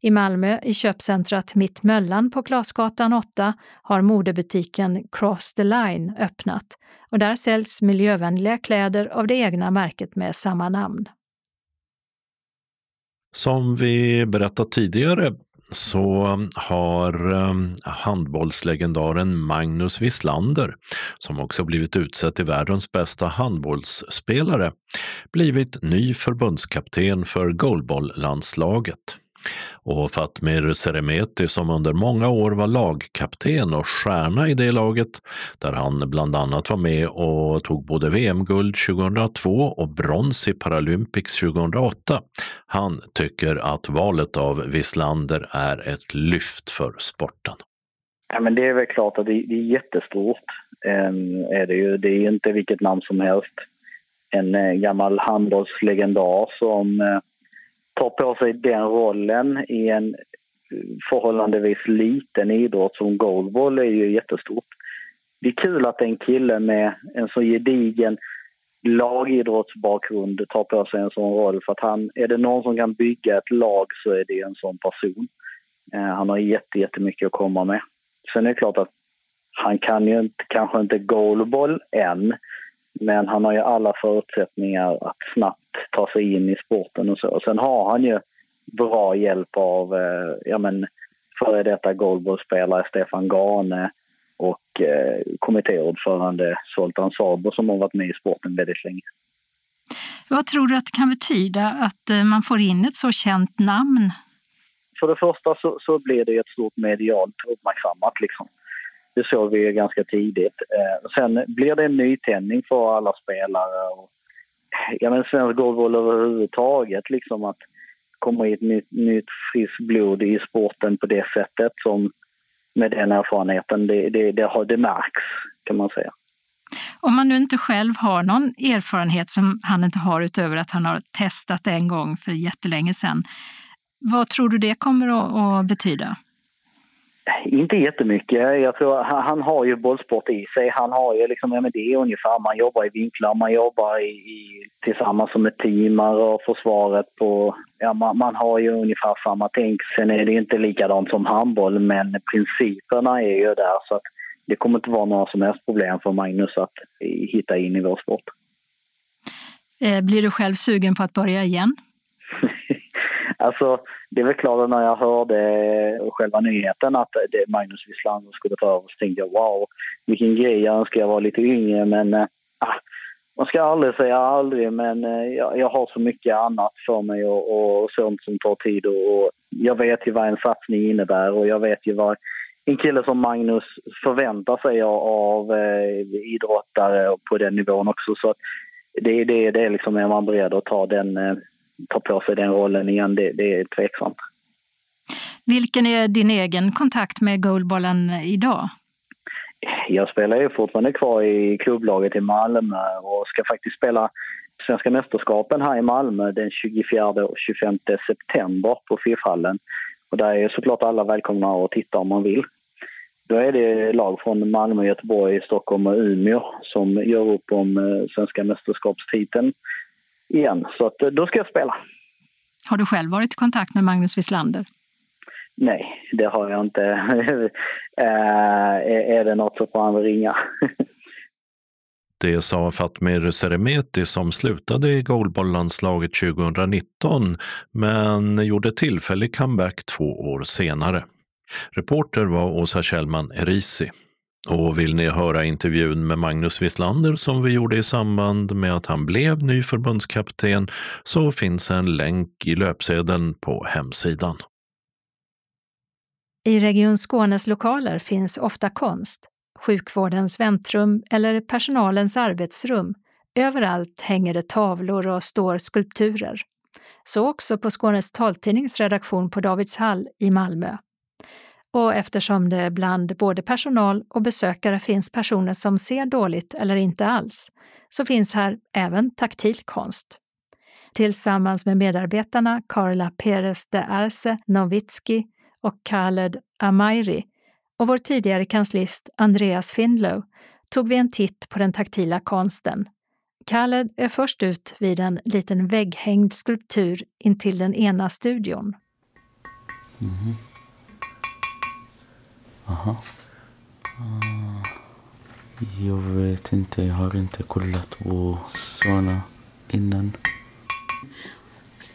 I Malmö, i köpcentrat Mittmöllan på Klasgatan 8, har modebutiken Cross the Line öppnat och där säljs miljövänliga kläder av det egna märket med samma namn. Som vi berättat tidigare så har ehm, handbollslegendaren Magnus Wislander, som också blivit utsedd till världens bästa handbollsspelare, blivit ny förbundskapten för goalball-landslaget. Och Fatmir Seremeti som under många år var lagkapten och stjärna i det laget, där han bland annat var med och tog både VM-guld 2002 och brons i Paralympics 2008. Han tycker att valet av Wislander är ett lyft för sporten. Ja, men det är väl klart att det, det är jättestort. Um, är det, ju. det är inte vilket namn som helst. En eh, gammal handbollslegendar som eh, tar på sig den rollen i en förhållandevis liten idrott som goalball är ju jättestort. Det är kul att en kille med en så gedigen lagidrottsbakgrund tar på sig en sån roll. För att han, är det någon som kan bygga ett lag så är det en sån person. Eh, han har jätte, jättemycket att komma med. Sen är det klart att han kan ju inte, kanske inte goalball än. Men han har ju alla förutsättningar att snabbt ta sig in i sporten och så. Sen har han ju bra hjälp av eh, ja, men, före detta goalballspelare Stefan Gane och eh, kommittéordförande Zoltan Sabo som har varit med i sporten väldigt länge. Vad tror du att det kan betyda att eh, man får in ett så känt namn? För det första så, så blir det ett stort medialt uppmärksammat. Liksom. Det såg vi ganska tidigt. Eh, sen blir det en nytändning för alla spelare. Och, ja, men svensk golfboll överhuvudtaget, liksom att komma i ett nytt, nytt friskt blod i sporten på det sättet som med den erfarenheten, det, det, det, har, det märks kan man säga. Om man nu inte själv har någon erfarenhet som han inte har utöver att han har testat en gång för jättelänge sedan, vad tror du det kommer att, att betyda? Inte jättemycket. Jag tror han har ju bollsport i sig. Han har ju liksom, ja, men det är ungefär, man jobbar i vinklar, man jobbar i, i tillsammans som ett team, man rör försvaret på, ja man, man, har ju ungefär samma tänk. Sen är det inte likadant som handboll, men principerna är ju där så att det kommer inte vara några som helst problem för Magnus att hitta in i vår sport. Eh, blir du själv sugen på att börja igen? alltså, det är väl klart att när jag hörde själva nyheten att det Magnus Wislander skulle ta över så tänkte jag wow, vilken grej. Jag önskar jag var lite yngre men äh, man ska aldrig säga aldrig men äh, jag, jag, har så mycket annat för mig och, och sånt som tar tid och, och, jag vet ju vad en satsning innebär och jag vet ju vad en kille som Magnus förväntar sig av, äh, idrottare på den nivån också. Så det, det, det är liksom, är man beredd att ta den ta på sig den rollen igen, det, det är tveksamt. Vilken är din egen kontakt med goalballen idag? Jag spelar ju fortfarande kvar i klubblaget i Malmö och ska faktiskt spela Svenska mästerskapen här i Malmö den 24 och 25 september på FIF-hallen. Och där är såklart alla välkomna att titta om man vill. Då är det lag från Malmö, Göteborg, Stockholm och Umeå som gör upp om eh, svenska mästerskapstiteln igen. Så att, eh, då ska jag spela. Har du själv varit i kontakt med Magnus Wislander? Nej, det har jag inte. Eh, är det något så får han ringa. Det sa Fatmir Seremeti som slutade i goalballlandslaget 2019 men gjorde tillfällig comeback två år senare. Reporter var Åsa Kjellman Erisi. Och vill ni höra intervjun med Magnus Wislander som vi gjorde i samband med att han blev ny förbundskapten så finns en länk i löpsedeln på hemsidan. I Region Skånes lokaler finns ofta konst, sjukvårdens väntrum eller personalens arbetsrum. Överallt hänger det tavlor och står skulpturer. Så också på Skånes taltidnings redaktion på Davidshall i Malmö. Och eftersom det bland både personal och besökare finns personer som ser dåligt eller inte alls, så finns här även taktil konst. Tillsammans med medarbetarna Carla Perez de Arce Nowitzki och Khaled Amairi och vår tidigare kanslist Andreas Findlow tog vi en titt på den taktila konsten. Khaled är först ut vid en liten vägghängd skulptur intill den ena studion. Mm. Aha. Ah, jag vet inte, jag har inte kollat på såna innan.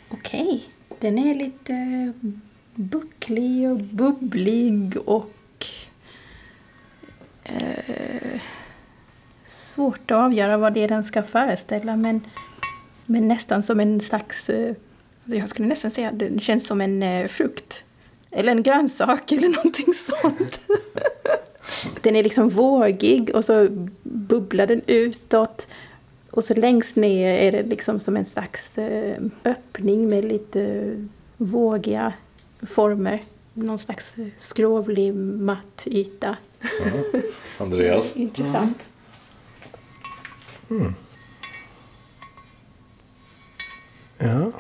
Okej, okay. den är lite bucklig och bubblig och eh, svårt att avgöra vad det är den ska föreställa men, men nästan som en slags, eh, alltså jag skulle nästan säga att den känns som en eh, frukt. Eller en grönsak eller någonting sånt. den är liksom vågig och så bubblar den utåt. Och så längst ner är det liksom som en slags eh, öppning med lite vågiga former. Någon slags skrovlig matt yta. Mm. Andreas? Intressant. Mm. Ja,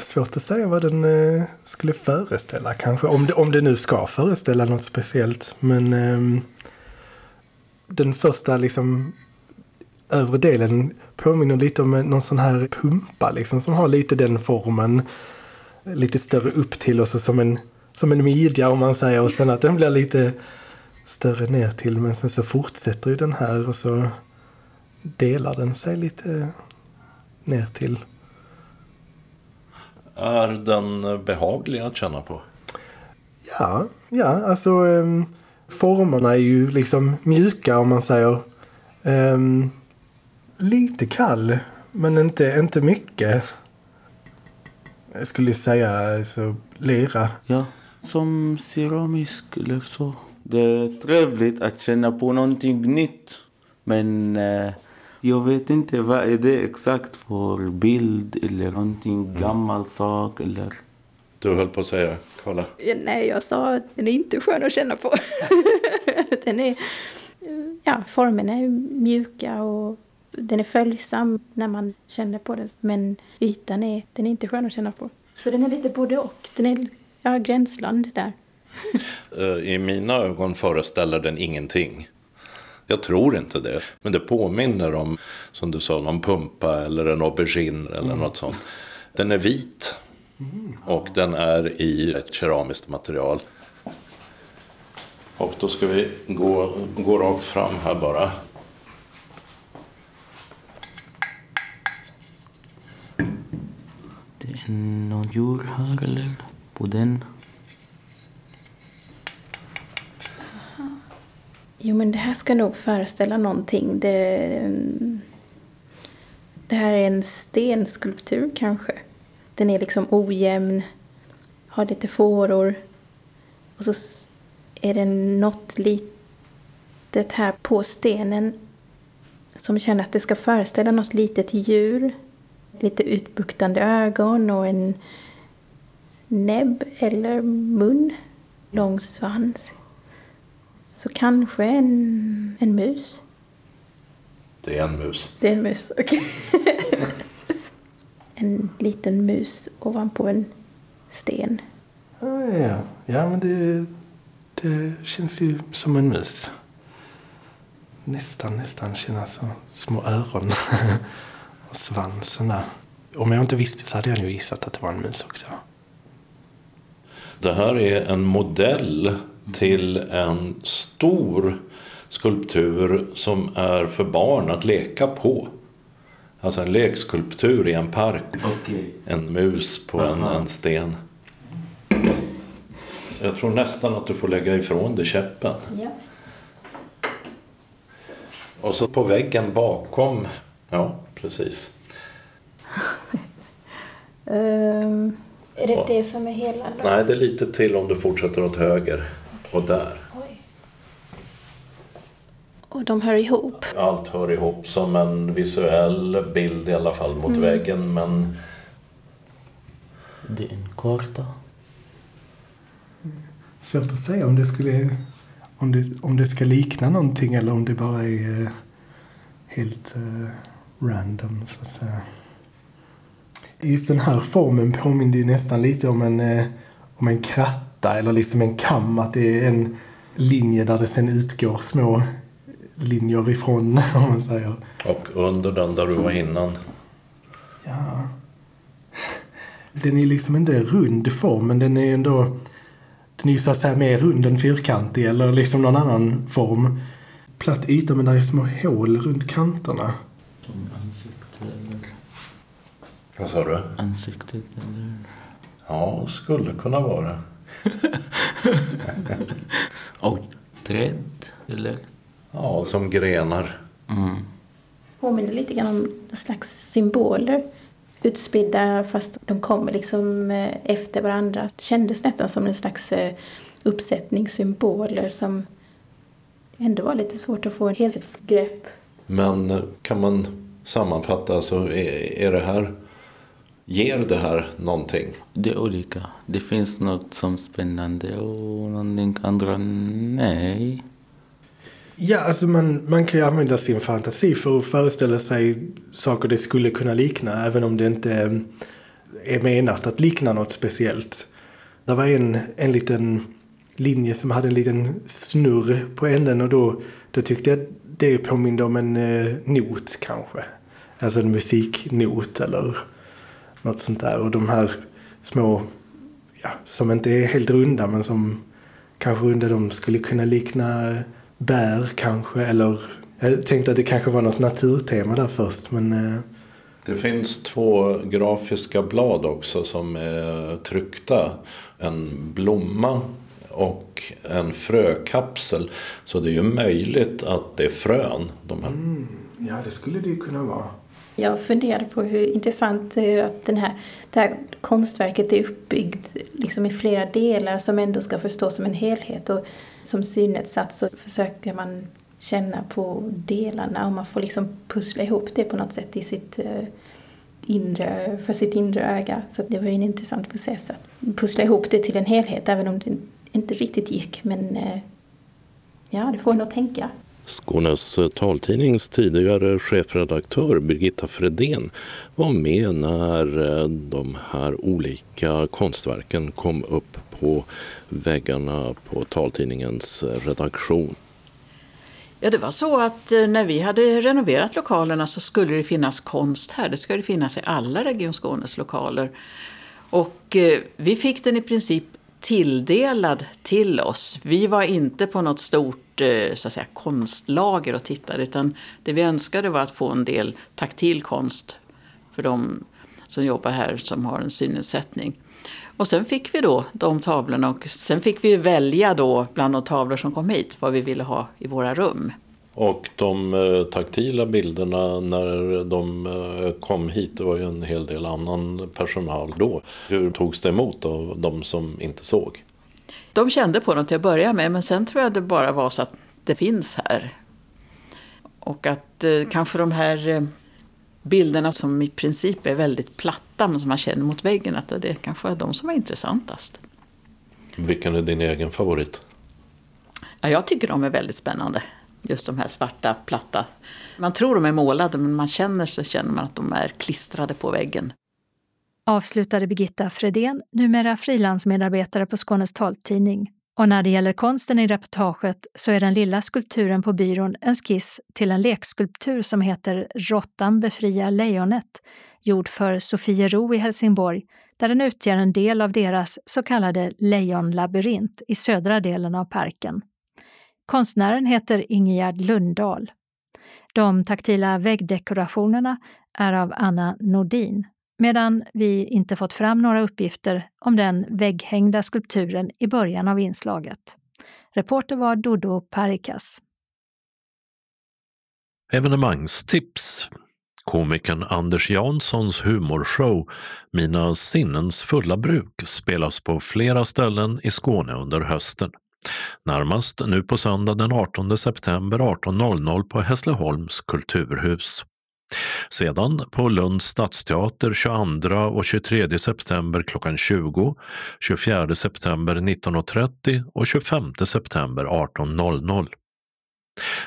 svårt att säga vad den eh, skulle föreställa kanske. Om det, om det nu ska föreställa något speciellt. Men eh, den första liksom övre delen påminner lite om någon sån här pumpa liksom som har lite den formen lite större upp till och så som en, som en midja om man säger och sen att den blir lite större ner till men sen så fortsätter ju den här och så delar den sig lite ner till. Är den behaglig att känna på? Ja, ja alltså um, formerna är ju liksom mjuka om man säger. Um, lite kall men inte, inte mycket. Jag skulle säga alltså, lera. Ja, som keramisk eller så. Det är trevligt att känna på någonting nytt. Men eh, jag vet inte vad är det exakt för bild eller någonting mm. gammal sak eller... Du höll på att säga, Karla? Nej, jag sa att den är inte skön att känna på. den är... Ja, formerna är mjuka och den är följsam när man känner på den, men ytan är, den är inte skön att känna på. Så den är lite både och. Den är ja, gränsland där. Eh, I mina ögon föreställer den ingenting. Jag tror inte det. Men det påminner om, som du sa, någon pumpa eller en aubergine eller mm. något sånt. Den är vit. Och den är i ett keramiskt material. Och då ska vi gå, gå rakt fram här bara. någon djur här eller på den? Jo, men det här ska nog föreställa någonting. Det, mm, det här är en stenskulptur kanske. Den är liksom ojämn, har lite fåror. Och så är det något litet här på stenen som känner att det ska föreställa något litet djur lite utbuktande ögon och en näbb eller mun, lång svans. Så kanske en, en mus. Det är en mus. Det är en mus, okej. en liten mus ovanpå en sten. Ja, ja men det, det känns ju som en mus. Nästan, nästan kännas som små öron. och svansen där. Om jag inte visste så hade jag nog gissat att det var en mus också. Det här är en modell till en stor skulptur som är för barn att leka på. Alltså en lekskulptur i en park. Okay. En mus på en, en, sten. Jag tror nästan att du får lägga ifrån dig käppen. Ja. Och så på väggen bakom. Ja, precis. um, är det det som är hela? Då? Nej, det är lite till om du fortsätter åt höger. Och där. Oj. Och de hör ihop? Allt hör ihop som en visuell bild i alla fall mot mm. väggen. Men... Det är en karta. Svårt att säga om det skulle om det, om det ska likna någonting eller om det bara är uh, helt uh, random så att säga. Just den här formen påminner ju nästan lite om en, uh, om en kratta eller liksom en kam. Att det är en linje där det sen utgår små linjer ifrån om man säger. Och under den där du var innan? Ja. Den är liksom inte rund form men den är ändå den är ju så att säga mer rund än fyrkantig eller liksom någon annan form. Platt yta men där är små hål runt kanterna. Som ansikte eller? Vad sa du? Ansiktet eller? Ja, skulle kunna vara. Och träd eller? Ja, som grenar. Mm. Påminner lite grann om en slags symboler utspridda fast de kommer liksom eh, efter varandra. Det kändes nästan som en slags eh, uppsättning symboler som ändå var lite svårt att få en helhetsgrepp. Men eh, kan man sammanfatta, alltså är, är det här Ger det här någonting? Det är olika. Det finns något som är spännande och någonting andra nej. Ja, alltså man, man kan ju använda sin fantasi för att föreställa sig saker det skulle kunna likna även om det inte är menat att likna något speciellt. Det var en, en liten linje som hade en liten snurr på änden och då, då tyckte jag det påminde om en eh, not kanske. Alltså en musiknot eller något sånt där. Och de här små, ja, som inte är helt runda men som kanske runda de skulle kunna likna bär kanske eller jag tänkte att det kanske var något naturtema där först men eh... Det finns två grafiska blad också som är tryckta. En blomma och en frökapsel. Så det är ju möjligt att det är frön. De här. Mm, ja, det skulle det ju kunna vara. Jag funderade på hur intressant det är att den här, det här konstverket är uppbyggt liksom i flera delar som ändå ska förstås som en helhet. Och som synnedsatt så försöker man känna på delarna och man får liksom pussla ihop det på något sätt i sitt eh, inre, för sitt inre öga. Så det var en intressant process att pussla ihop det till en helhet även om det inte riktigt gick. Men eh, ja, det får en att tänka. Skånes taltidnings tidigare chefredaktör Birgitta Fredén var med eh, när de här olika konstverken kom upp på väggarna på taltidningens eh, redaktion. Ja, det var så att eh, när vi hade renoverat lokalerna så skulle det finnas konst här. Det ska det finnas i alla Region Skånes lokaler. Och vi fick den i princip tilldelad till oss. Vi var inte på något stort eh, så att säga, konstlager och tittade utan det vi önskade var att få en del taktil konst för de som jobbar här som har en synnedsättning. Och sen fick vi då de tavlorna och sen fick vi välja då bland de tavlor som kom hit vad vi ville ha i våra rum. Och de eh, taktila bilderna när de eh, kom hit, det var ju en hel del annan personal då. Hur togs det emot av de som inte såg? De kände på dem till att börja med, men sen tror jag det bara var så att det finns här. Och att eh, kanske de här eh, bilderna som i princip är väldigt platta men som man känner mot väggen, att det kanske är de som är intressantast. Vilken är din egen favorit? Ja, jag tycker de är väldigt spännande. Just de här svarta, platta. Man tror de är målade, men man känner så känner man att de är klistrade på väggen. Avslutade Birgitta Fredén, numera frilansmedarbetare på Skånes taltidning. Och när det gäller konsten i reportaget så är den lilla skulpturen på byrån en skiss till en lekskulptur som heter Råttan befriar lejonet, gjord för Sofiero i Helsingborg, där den utgör en del av deras så kallade lejonlabyrint i södra delen av parken. Konstnären heter Ingegerd Lundahl. De taktila väggdekorationerna är av Anna Nordin, medan vi inte fått fram några uppgifter om den vägghängda skulpturen i början av inslaget. Reporter var Dodo Parikas. Evenemangstips Komikern Anders Janssons humorshow Mina sinnens fulla bruk spelas på flera ställen i Skåne under hösten. Närmast nu på söndag den 18 september 18.00 på Hässleholms kulturhus. Sedan på Lunds stadsteater 22 och 23 september klockan 20, 24 september 19.30 och 25 september 18.00.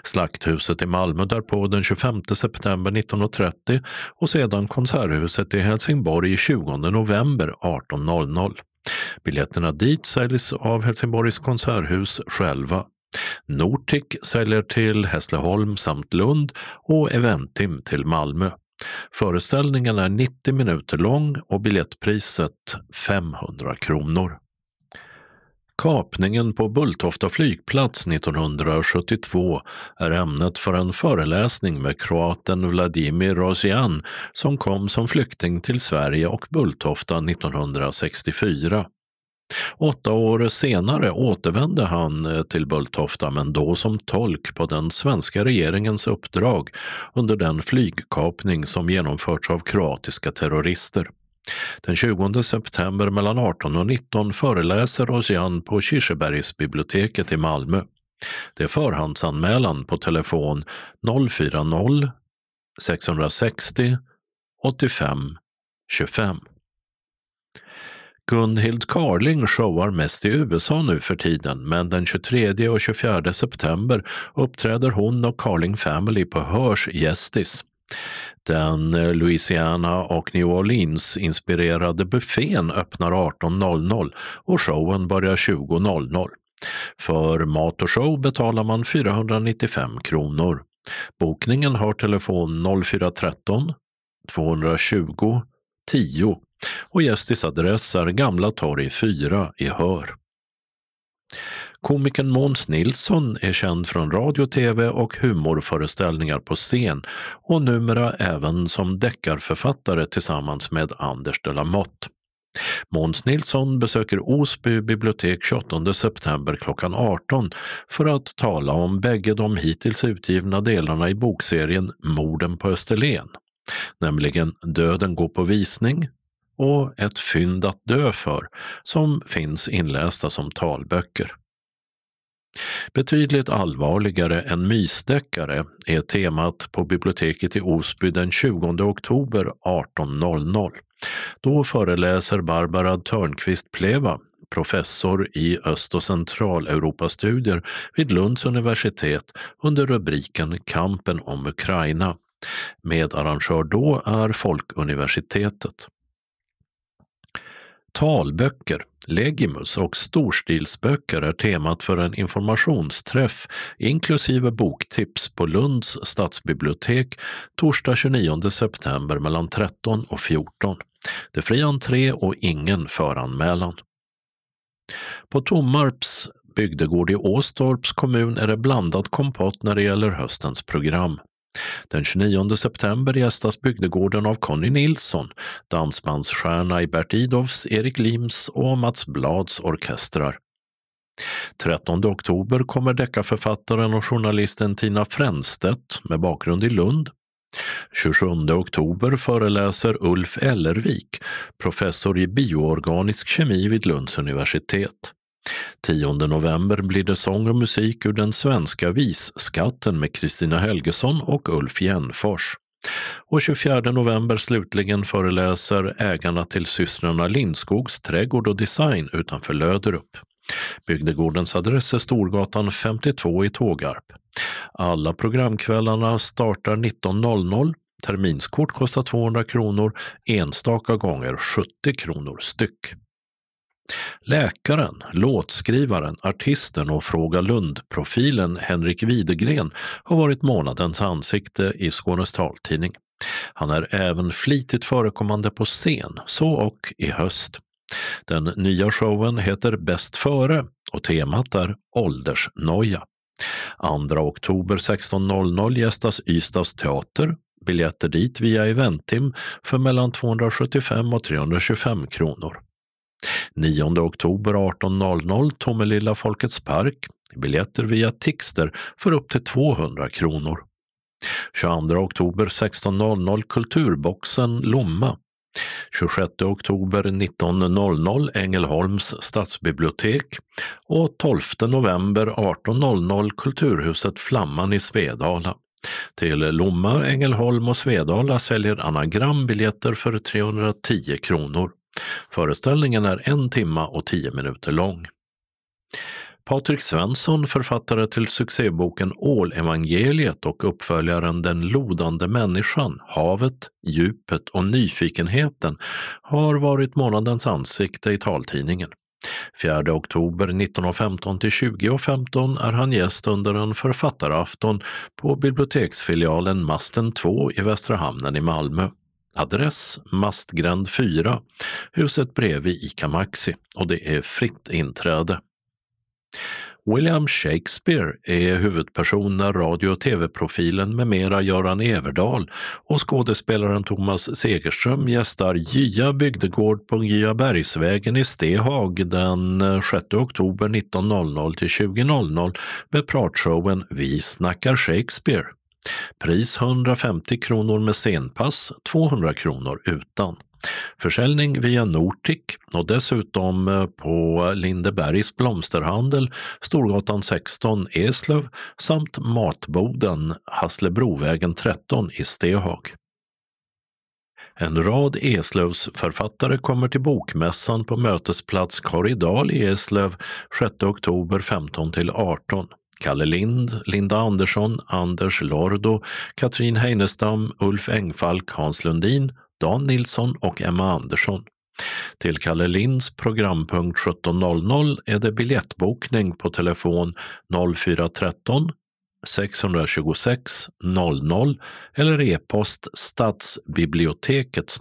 Slakthuset i Malmö därpå den 25 september 19.30 och sedan Konserthuset i Helsingborg 20 november 18.00. Biljetterna dit säljs av Helsingborgs konserthus själva. Nortic säljer till Hässleholm samt Lund och Eventim till Malmö. Föreställningen är 90 minuter lång och biljettpriset 500 kronor. Kapningen på Bulltofta flygplats 1972 är ämnet för en föreläsning med kroaten Vladimir Rosian som kom som flykting till Sverige och Bulltofta 1964. Åtta år senare återvände han eh, till Bulltofta men då som tolk på den svenska regeringens uppdrag under den flygkapning som genomförts av kroatiska terrorister. Den 20 september mellan 18 och 19 föreläser Rosian på Kirsebergsbiblioteket i Malmö. Det är förhandsanmälan på telefon 040 660 85 25. Gunhild Carling showar mest i USA nu för tiden men den 23 och 24 september uppträder hon och Carling Family på Hörs Gästis. Den eh, Louisiana och New Orleans inspirerade buffén öppnar 18.00 och showen börjar 20.00. För mat och show betalar man 495 kronor. Bokningen har telefon 0413 220 10 och Gästis adress är Gamla torg 4 i Hör. Komikern Måns Nilsson är känd från radio, tv och humorföreställningar på scen och numera även som deckarförfattare tillsammans med Anders de la Motte. Måns Nilsson besöker Osby bibliotek 28 september klockan 18 för att tala om bägge de hittills utgivna delarna i bokserien Morden på Österlen, nämligen Döden går på visning och Ett fynd att dö för, som finns inlästa som talböcker. Betydligt allvarligare än mysdeckare är temat på biblioteket i Osby den 20 oktober 18.00. Då föreläser Barbara Törnqvist Pleva, professor i Öst och centraleuropastudier vid Lunds universitet under rubriken Kampen om Ukraina. Medarrangör då är Folkuniversitetet. Talböcker, Legimus och storstilsböcker är temat för en informationsträff inklusive boktips på Lunds stadsbibliotek torsdag 29 september mellan 13 och 14. Det är fri entré och ingen föranmälan. På Tommarps bygdegård i Åstorps kommun är det blandad kompott när det gäller höstens program. Den 29 september gästas bygdegården av Conny Nilsson, dansbandsstjärna i Bert Idolfs, Erik Lims och Mats Blads orkestrar. 13 oktober kommer deckarförfattaren och journalisten Tina Fränstedt med bakgrund i Lund. 27 oktober föreläser Ulf Ellervik, professor i bioorganisk kemi vid Lunds universitet. 10 november blir det sång och musik ur den svenska visskatten med Kristina Helgesson och Ulf Jänfors. Och 24 november slutligen föreläser ägarna till systrarna Lindskogs trädgård och design utanför Löderup. Bygdegårdens adress är Storgatan 52 i Tågarp. Alla programkvällarna startar 19.00. Terminskort kostar 200 kronor, enstaka gånger 70 kronor styck. Läkaren, låtskrivaren, artisten och Fråga Lund-profilen Henrik Widegren har varit månadens ansikte i Skånes taltidning. Han är även flitigt förekommande på scen, så och i höst. Den nya showen heter Bäst före och temat är åldersnoja. 2 oktober 16.00 gästas Ystads teater. Biljetter dit via Eventim för mellan 275 och 325 kronor. 9 oktober 18.00 Tomelilla Folkets park. Biljetter via Tixter för upp till 200 kronor. 22 oktober 16.00 Kulturboxen Lomma. 26 oktober 19.00 Ängelholms stadsbibliotek och 12 november 18.00 Kulturhuset Flamman i Svedala. Till Lomma, Ängelholm och Svedala säljer Anagram biljetter för 310 kronor. Föreställningen är en timma och tio minuter lång. Patrik Svensson, författare till succéboken Ålevangeliet och uppföljaren Den lodande människan, havet, djupet och nyfikenheten har varit månadens ansikte i taltidningen. 4 oktober 19.15 till 20.15 är han gäst under en författarafton på biblioteksfilialen Masten 2 i Västra hamnen i Malmö. Adress Mastgränd 4, huset bredvid ICA Maxi och det är fritt inträde. William Shakespeare är huvudperson när radio och tv-profilen med mera Göran Everdal och skådespelaren Thomas Segerström gästar Gia bygdegård på Gyabergsvägen i Stehag den eh, 6 oktober 19.00 till 20.00 med pratshowen Vi snackar Shakespeare. Pris 150 kronor med scenpass, 200 kronor utan. Försäljning via Nortic och dessutom eh, på Lindebergs blomsterhandel, Storgatan 16, Eslöv samt Matboden, Hasslebrovägen 13 i Stehag. En rad Eslövsförfattare kommer till Bokmässan på mötesplats Korridal i Eslöv 6 oktober 15 till 18. Kalle Lind, Linda Andersson, Anders Lordo, Katrin Heinestam, Ulf Engfalk, Hans Lundin, Dan Nilsson och Emma Andersson. Till Kalle Linds programpunkt 17.00 är det biljettbokning på telefon 0413 626 00 eller e-post stadsbiblioteket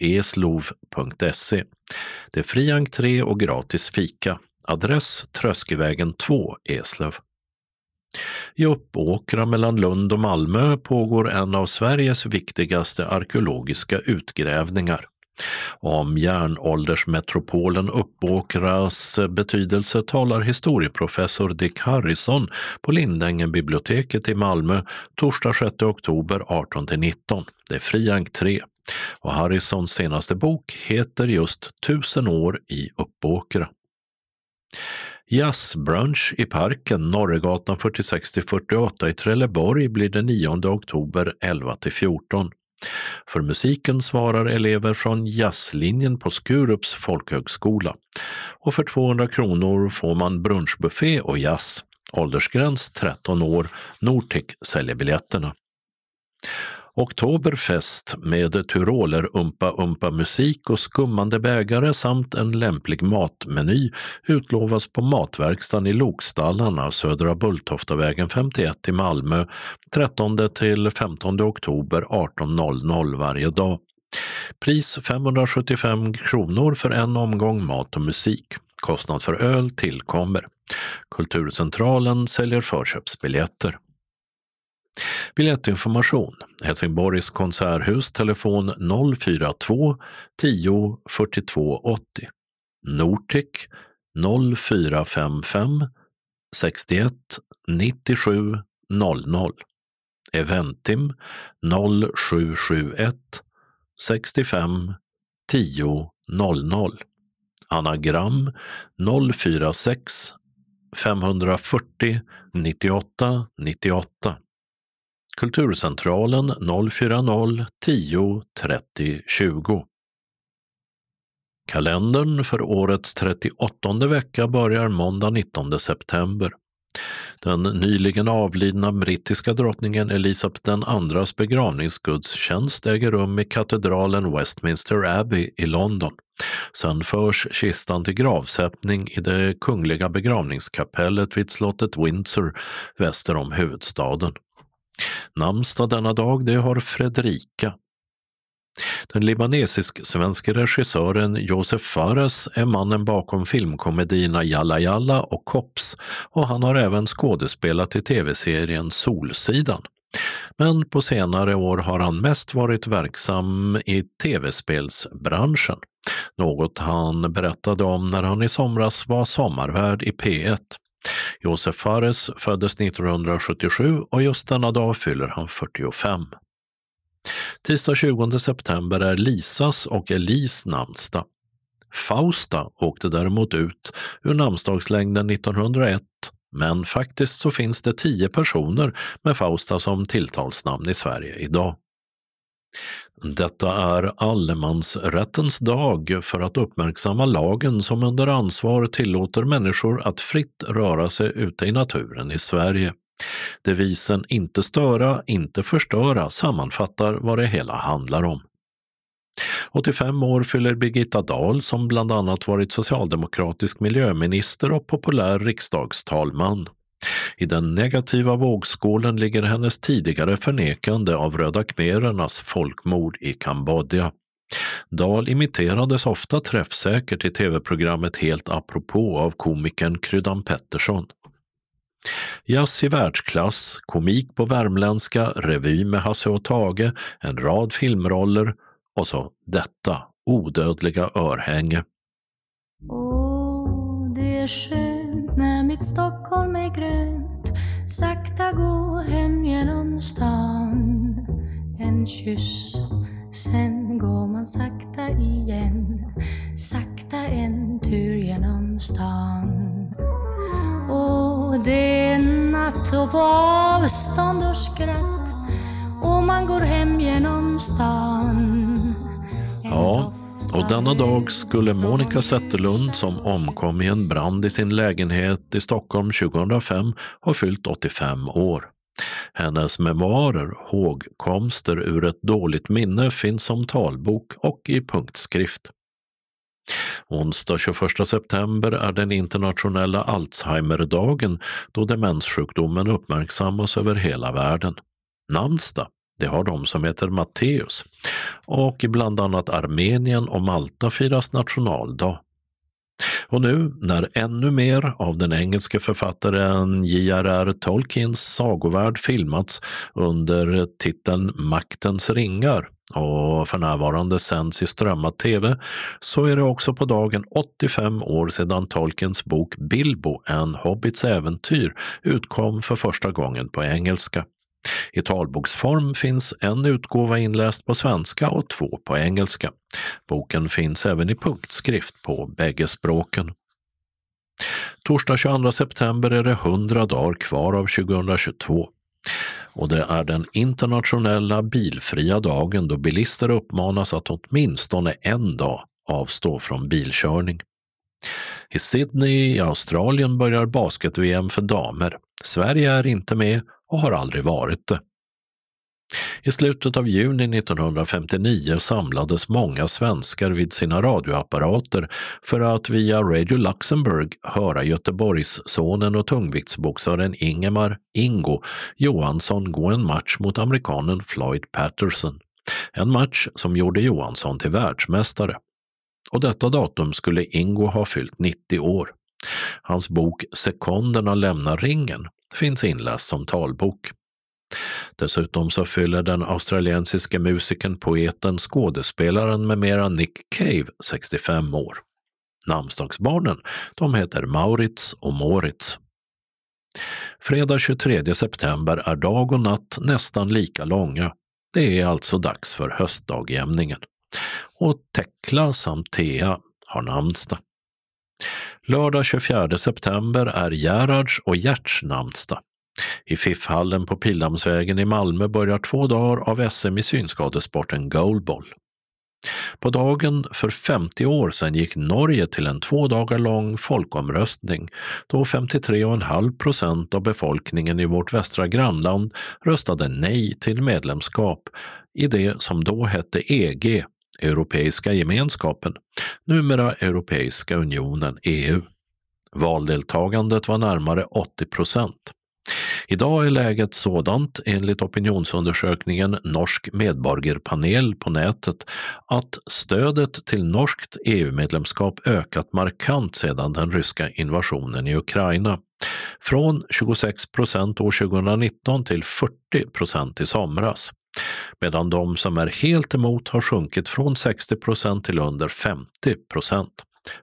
eslov.se. E. Det är fri entré och gratis fika. Adress Tröskevägen 2, Eslöv. I Uppåkra mellan Lund och Malmö pågår en av Sveriges viktigaste arkeologiska utgrävningar. Om järnåldersmetropolen Uppåkras betydelse talar historieprofessor Dick Harrison på Lindängenbiblioteket i Malmö torsdag 6 oktober 18-19. Det är fri entré och Harrisons senaste bok heter just Tusen år i Uppåkra. Jazzbrunch i parken, Norregatan 46-48 i Trelleborg blir den 9 oktober 11-14. För musiken svarar elever från jazzlinjen på Skurups folkhögskola. Och för 200 kronor får man brunchbuffé och jazz. Åldersgräns 13 år. Nortic säljer biljetterna. Oktoberfest med tyroler umpa umpa musik och skummande bägare samt en lämplig matmeny utlovas på Matverkstan i Lokstallarna, Södra Bulltoftavägen 51 i Malmö 13 till 15 oktober 18.00 varje dag. Pris 575 kronor för en omgång mat och musik. Kostnad för öl tillkommer. Kulturcentralen säljer förköpsbiljetter. Biljettinformation. Helsingborgs konserthus telefon 042 10 42 80 Nortic 0455 61 97 00 Eventim 0771 65 10 00 Anagram 046 540 98 98 Kulturcentralen 040 10 30 20. Kalendern för årets 38 vecka börjar måndag 19 september. Den nyligen avlidna brittiska drottningen Elisabeth IIs begravningsgudstjänst äger rum i katedralen Westminster Abbey i London. Sen förs kistan till gravsättning i det kungliga begravningskapellet vid slottet Windsor väster om huvudstaden. Namnsdag denna dag det har Fredrika. Den libanesisk-svenske regissören Josef Fares är mannen bakom filmkomedierna Jalla Jalla och Kops och han har även skådespelat i tv-serien Solsidan. Men på senare år har han mest varit verksam i tv-spelsbranschen. Något han berättade om när han i somras var sommarvärd i P1. Josef Fares föddes 1977 och just denna dag fyller han 45. Tisdag 20 september är Lisas och Elis namnsdag. Fausta åkte däremot ut ur namnsdagslängden 1901 men faktiskt så finns det tio personer med Fausta som tilltalsnamn i Sverige idag. Detta är allemansrättens dag för att uppmärksamma lagen som under ansvar tillåter människor att fritt röra sig ute i naturen i Sverige. Devisen inte störa, inte förstöra sammanfattar vad det hela handlar om. 85 år fyller Birgitta Dahl som bland annat varit socialdemokratisk miljöminister och populär riksdagstalman. I den negativa vågskålen ligger hennes tidigare förnekande av röda khmerernas folkmord i Kambodja. Dahl imiterades ofta träffsäkert i tv-programmet Helt apropå av komikern Kryddan Pettersson. Jazz i världsklass, komik på värmländska, revy med Hasse och Tage, en rad filmroller och så detta odödliga örhänge. Oh, det är skönt när mitt Stockholm är grönt Sakta gå hem genom stan. En kyss, sen går man sakta igen Sakta en tur genom stan. Och det är natt och på avstånd och skratt och man går hem genom stan. Ja, och denna dag skulle Monica Zetterlund som omkom i en brand i sin lägenhet i Stockholm 2005 ha fyllt 85 år. Hennes memoarer, Hågkomster ur ett dåligt minne, finns som talbok och i punktskrift. Onsdag 21 september är den internationella Alzheimerdagen då demenssjukdomen uppmärksammas över hela världen. Namnsdag det har de som heter Matteus. Och i bland annat Armenien och Malta firas nationaldag. Och nu när ännu mer av den engelske författaren J.R.R. Tolkiens sagovärld filmats under titeln Maktens ringar och för närvarande sänds i strömmad tv så är det också på dagen 85 år sedan Tolkiens bok Bilbo, en hobbits äventyr, utkom för första gången på engelska. I talboksform finns en utgåva inläst på svenska och två på engelska. Boken finns även i punktskrift på bägge språken. Torsdag 22 september är det 100 dagar kvar av 2022 och det är den internationella bilfria dagen då bilister uppmanas att åtminstone en dag avstå från bilkörning. I Sydney i Australien börjar basket-VM för damer. Sverige är inte med och har aldrig varit det. I slutet av juni 1959 samlades många svenskar vid sina radioapparater för att via Radio Luxemburg höra Göteborgssonen och tungviktsboxaren Ingemar Ingo Johansson gå en match mot amerikanen Floyd Patterson. En match som gjorde Johansson till världsmästare. Och detta datum skulle Ingo ha fyllt 90 år. Hans bok Sekonderna lämnar ringen finns inläst som talbok. Dessutom så fyller den australiensiske musikern, poeten, skådespelaren med mera Nick Cave 65 år. Namnsdagsbarnen, de heter Maurits och Moritz. Fredag 23 september är dag och natt nästan lika långa. Det är alltså dags för höstdagjämningen. Och Tekla samt Thea har namnsdag. Lördag 24 september är Gerhards och Gerts namnsdag. I Fiffhallen på Pildammsvägen i Malmö börjar två dagar av SM i synskadesporten goalball. På dagen för 50 år sedan gick Norge till en två dagar lång folkomröstning då 53,5 procent av befolkningen i vårt västra grannland röstade nej till medlemskap i det som då hette EG, Europeiska gemenskapen, numera Europeiska unionen, EU. Valdeltagandet var närmare 80 procent. Idag är läget sådant, enligt opinionsundersökningen Norsk medborgerpanel på nätet, att stödet till norskt EU-medlemskap ökat markant sedan den ryska invasionen i Ukraina. Från 26 procent år 2019 till 40 procent i somras. Medan de som är helt emot har sjunkit från 60 procent till under 50 procent.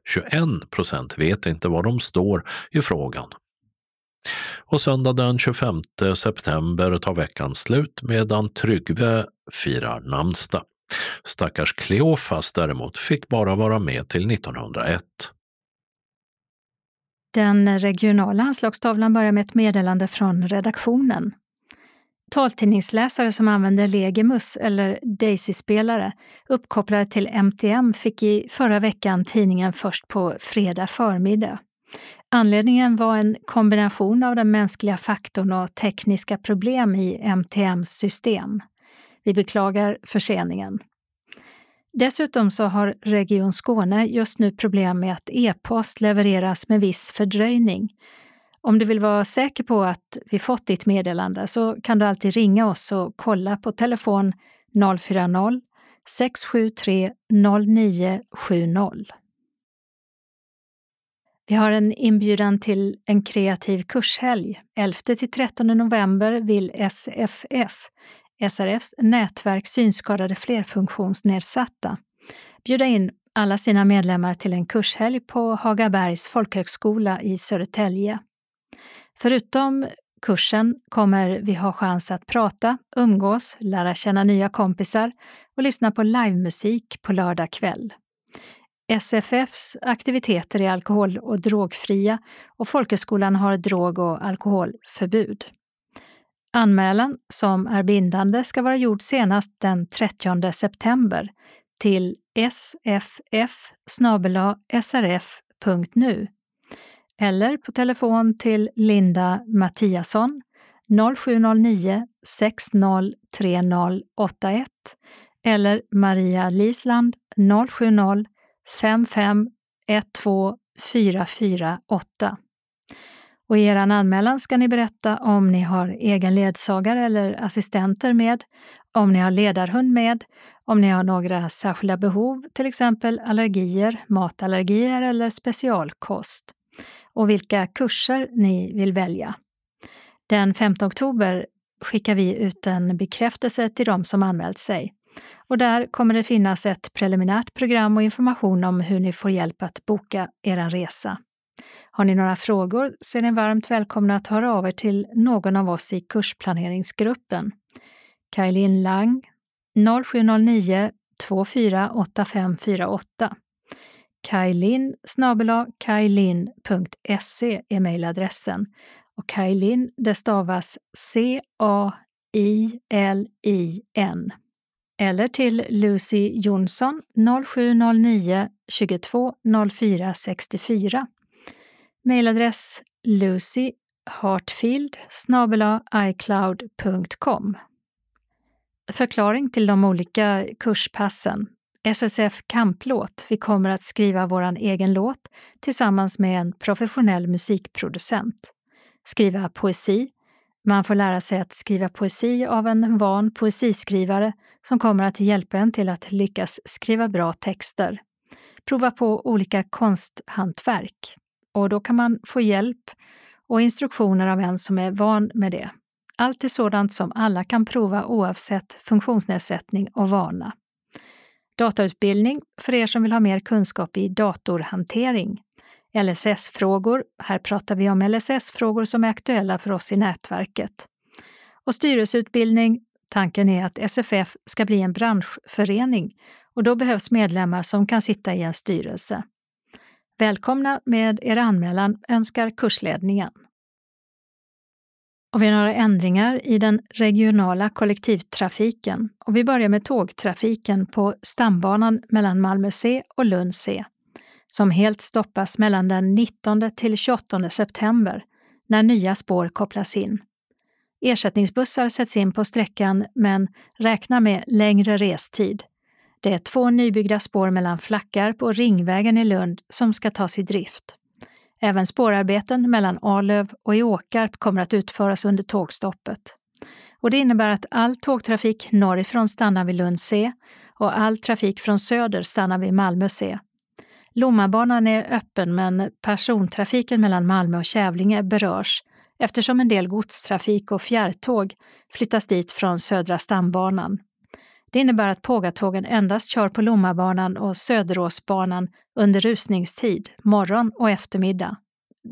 21 procent vet inte var de står i frågan. Och söndag den 25 september tar veckan slut medan Tryggve firar namnsdag. Stackars Kleofas däremot fick bara vara med till 1901. Den regionala anslagstavlan börjar med ett meddelande från redaktionen. Taltidningsläsare som använder Legimus eller Daisy-spelare uppkopplade till MTM fick i förra veckan tidningen först på fredag förmiddag. Anledningen var en kombination av den mänskliga faktorn och tekniska problem i MTMs system. Vi beklagar förseningen. Dessutom så har Region Skåne just nu problem med att e-post levereras med viss fördröjning. Om du vill vara säker på att vi fått ditt meddelande så kan du alltid ringa oss och kolla på telefon 040 673 0970. Vi har en inbjudan till en kreativ kurshelg. 11-13 november vill SFF, SRFs nätverk synskadade flerfunktionsnedsatta, bjuda in alla sina medlemmar till en kurshelg på Hagabergs folkhögskola i Södertälje. Förutom kursen kommer vi ha chans att prata, umgås, lära känna nya kompisar och lyssna på livemusik på lördag kväll. SFFs aktiviteter är alkohol och drogfria och folkhögskolan har drog och alkoholförbud. Anmälan, som är bindande, ska vara gjord senast den 30 september till sff srf.nu eller på telefon till Linda Mattiasson 0709 603081 eller Maria Lisland 070 5512448. Och i er anmälan ska ni berätta om ni har egen ledsagare eller assistenter med, om ni har ledarhund med, om ni har några särskilda behov, till exempel allergier, matallergier eller specialkost och vilka kurser ni vill välja. Den 5 oktober skickar vi ut en bekräftelse till de som anmält sig. Och där kommer det finnas ett preliminärt program och information om hur ni får hjälp att boka er resa. Har ni några frågor så är ni varmt välkomna att höra av er till någon av oss i kursplaneringsgruppen. Kaj Lang 0709 248548 Kajlin kajlin.se är mejladressen och Kajlin det stavas C-A-I-L-I-N eller till Lucy Jonsson 0709 22 04 64. Lucy hartfield icloud.com. Förklaring till de olika kurspassen. SSF Kamplåt. Vi kommer att skriva vår egen låt tillsammans med en professionell musikproducent. Skriva poesi. Man får lära sig att skriva poesi av en van poesiskrivare som kommer att hjälpa en till att lyckas skriva bra texter. Prova på olika konsthantverk och då kan man få hjälp och instruktioner av en som är van med det. Allt är sådant som alla kan prova oavsett funktionsnedsättning och vana. Datautbildning för er som vill ha mer kunskap i datorhantering. LSS-frågor, här pratar vi om LSS-frågor som är aktuella för oss i nätverket. Och styrelseutbildning Tanken är att SFF ska bli en branschförening och då behövs medlemmar som kan sitta i en styrelse. Välkomna med er anmälan önskar kursledningen. Och vi har några ändringar i den regionala kollektivtrafiken. Och vi börjar med tågtrafiken på stambanan mellan Malmö C och Lund C, som helt stoppas mellan den 19 till 28 september när nya spår kopplas in. Ersättningsbussar sätts in på sträckan men räkna med längre restid. Det är två nybyggda spår mellan Flackarp och Ringvägen i Lund som ska tas i drift. Även spårarbeten mellan Arlöv och i Åkarp kommer att utföras under tågstoppet. Och det innebär att all tågtrafik norrifrån stannar vid Lund C och all trafik från söder stannar vid Malmö C. Lommabanan är öppen men persontrafiken mellan Malmö och Kävlinge berörs eftersom en del godstrafik och fjärrtåg flyttas dit från Södra stambanan. Det innebär att pågatågen endast kör på Lommabanan och Söderåsbanan under rusningstid, morgon och eftermiddag.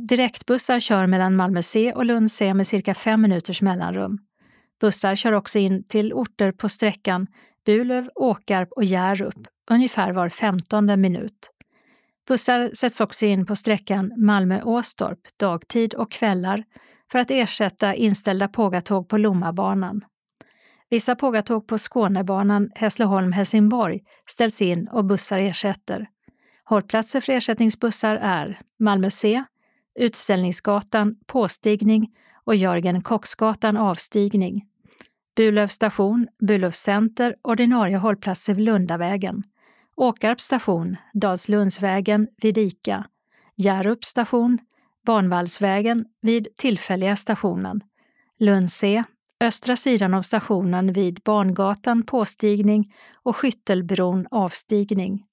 Direktbussar kör mellan Malmö C och Lund C med cirka fem minuters mellanrum. Bussar kör också in till orter på sträckan Bulöv, Åkarp och Hjärup ungefär var femtonde minut. Bussar sätts också in på sträckan Malmö-Åstorp dagtid och kvällar för att ersätta inställda pågatåg på Lommabanan. Vissa pågatåg på Skånebanan Hässleholm-Helsingborg ställs in och bussar ersätter. Hållplatser för ersättningsbussar är Malmö C, Utställningsgatan påstigning och Jörgen Kocksgatan avstigning. Burlöv station, Burlöv center, ordinarie hållplatser vid Lundavägen. Åkarp station, Dalslundsvägen vid Ica. Hjärup station, Barnvallsvägen vid tillfälliga stationen. Lund C, östra sidan av stationen vid Barngatan påstigning och Skyttelbron avstigning.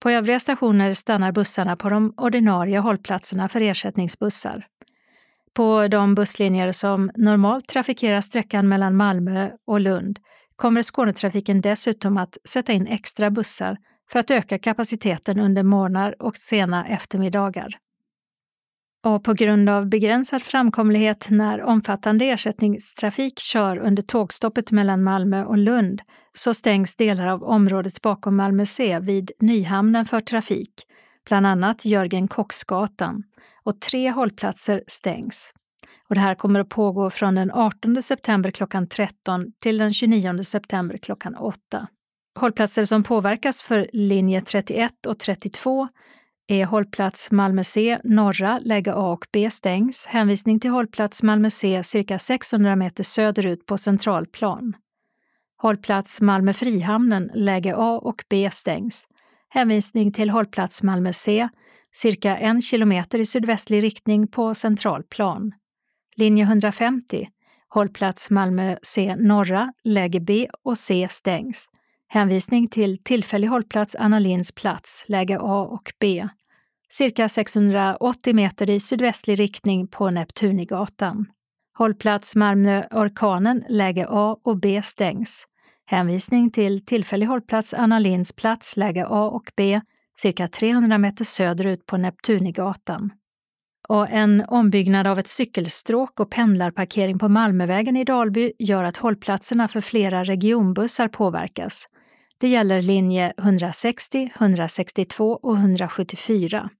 På övriga stationer stannar bussarna på de ordinarie hållplatserna för ersättningsbussar. På de busslinjer som normalt trafikerar sträckan mellan Malmö och Lund kommer Skånetrafiken dessutom att sätta in extra bussar för att öka kapaciteten under morgnar och sena eftermiddagar. Och på grund av begränsad framkomlighet när omfattande ersättningstrafik kör under tågstoppet mellan Malmö och Lund så stängs delar av området bakom Malmö C vid Nyhamnen för trafik, bland annat Jörgen Kocksgatan, och tre hållplatser stängs. Och det här kommer att pågå från den 18 september klockan 13 till den 29 september klockan 8. Hållplatser som påverkas för linje 31 och 32 är hållplats Malmö C norra, läge A och B stängs. Hänvisning till hållplats Malmö C cirka 600 meter söderut på centralplan. Hållplats Malmö Frihamnen, läge A och B stängs. Hänvisning till hållplats Malmö C cirka en kilometer i sydvästlig riktning på centralplan. Linje 150, hållplats Malmö C norra, läge B och C stängs. Hänvisning till tillfällig hållplats Anna Linds plats, läge A och B. Cirka 680 meter i sydvästlig riktning på Neptunigatan. Hållplats Malmö Orkanen, läge A och B stängs. Hänvisning till tillfällig hållplats Anna Linds plats, läge A och B, cirka 300 meter söderut på Neptunigatan. Och en ombyggnad av ett cykelstråk och pendlarparkering på Malmövägen i Dalby gör att hållplatserna för flera regionbussar påverkas. Det gäller linje 160, 162 och 174.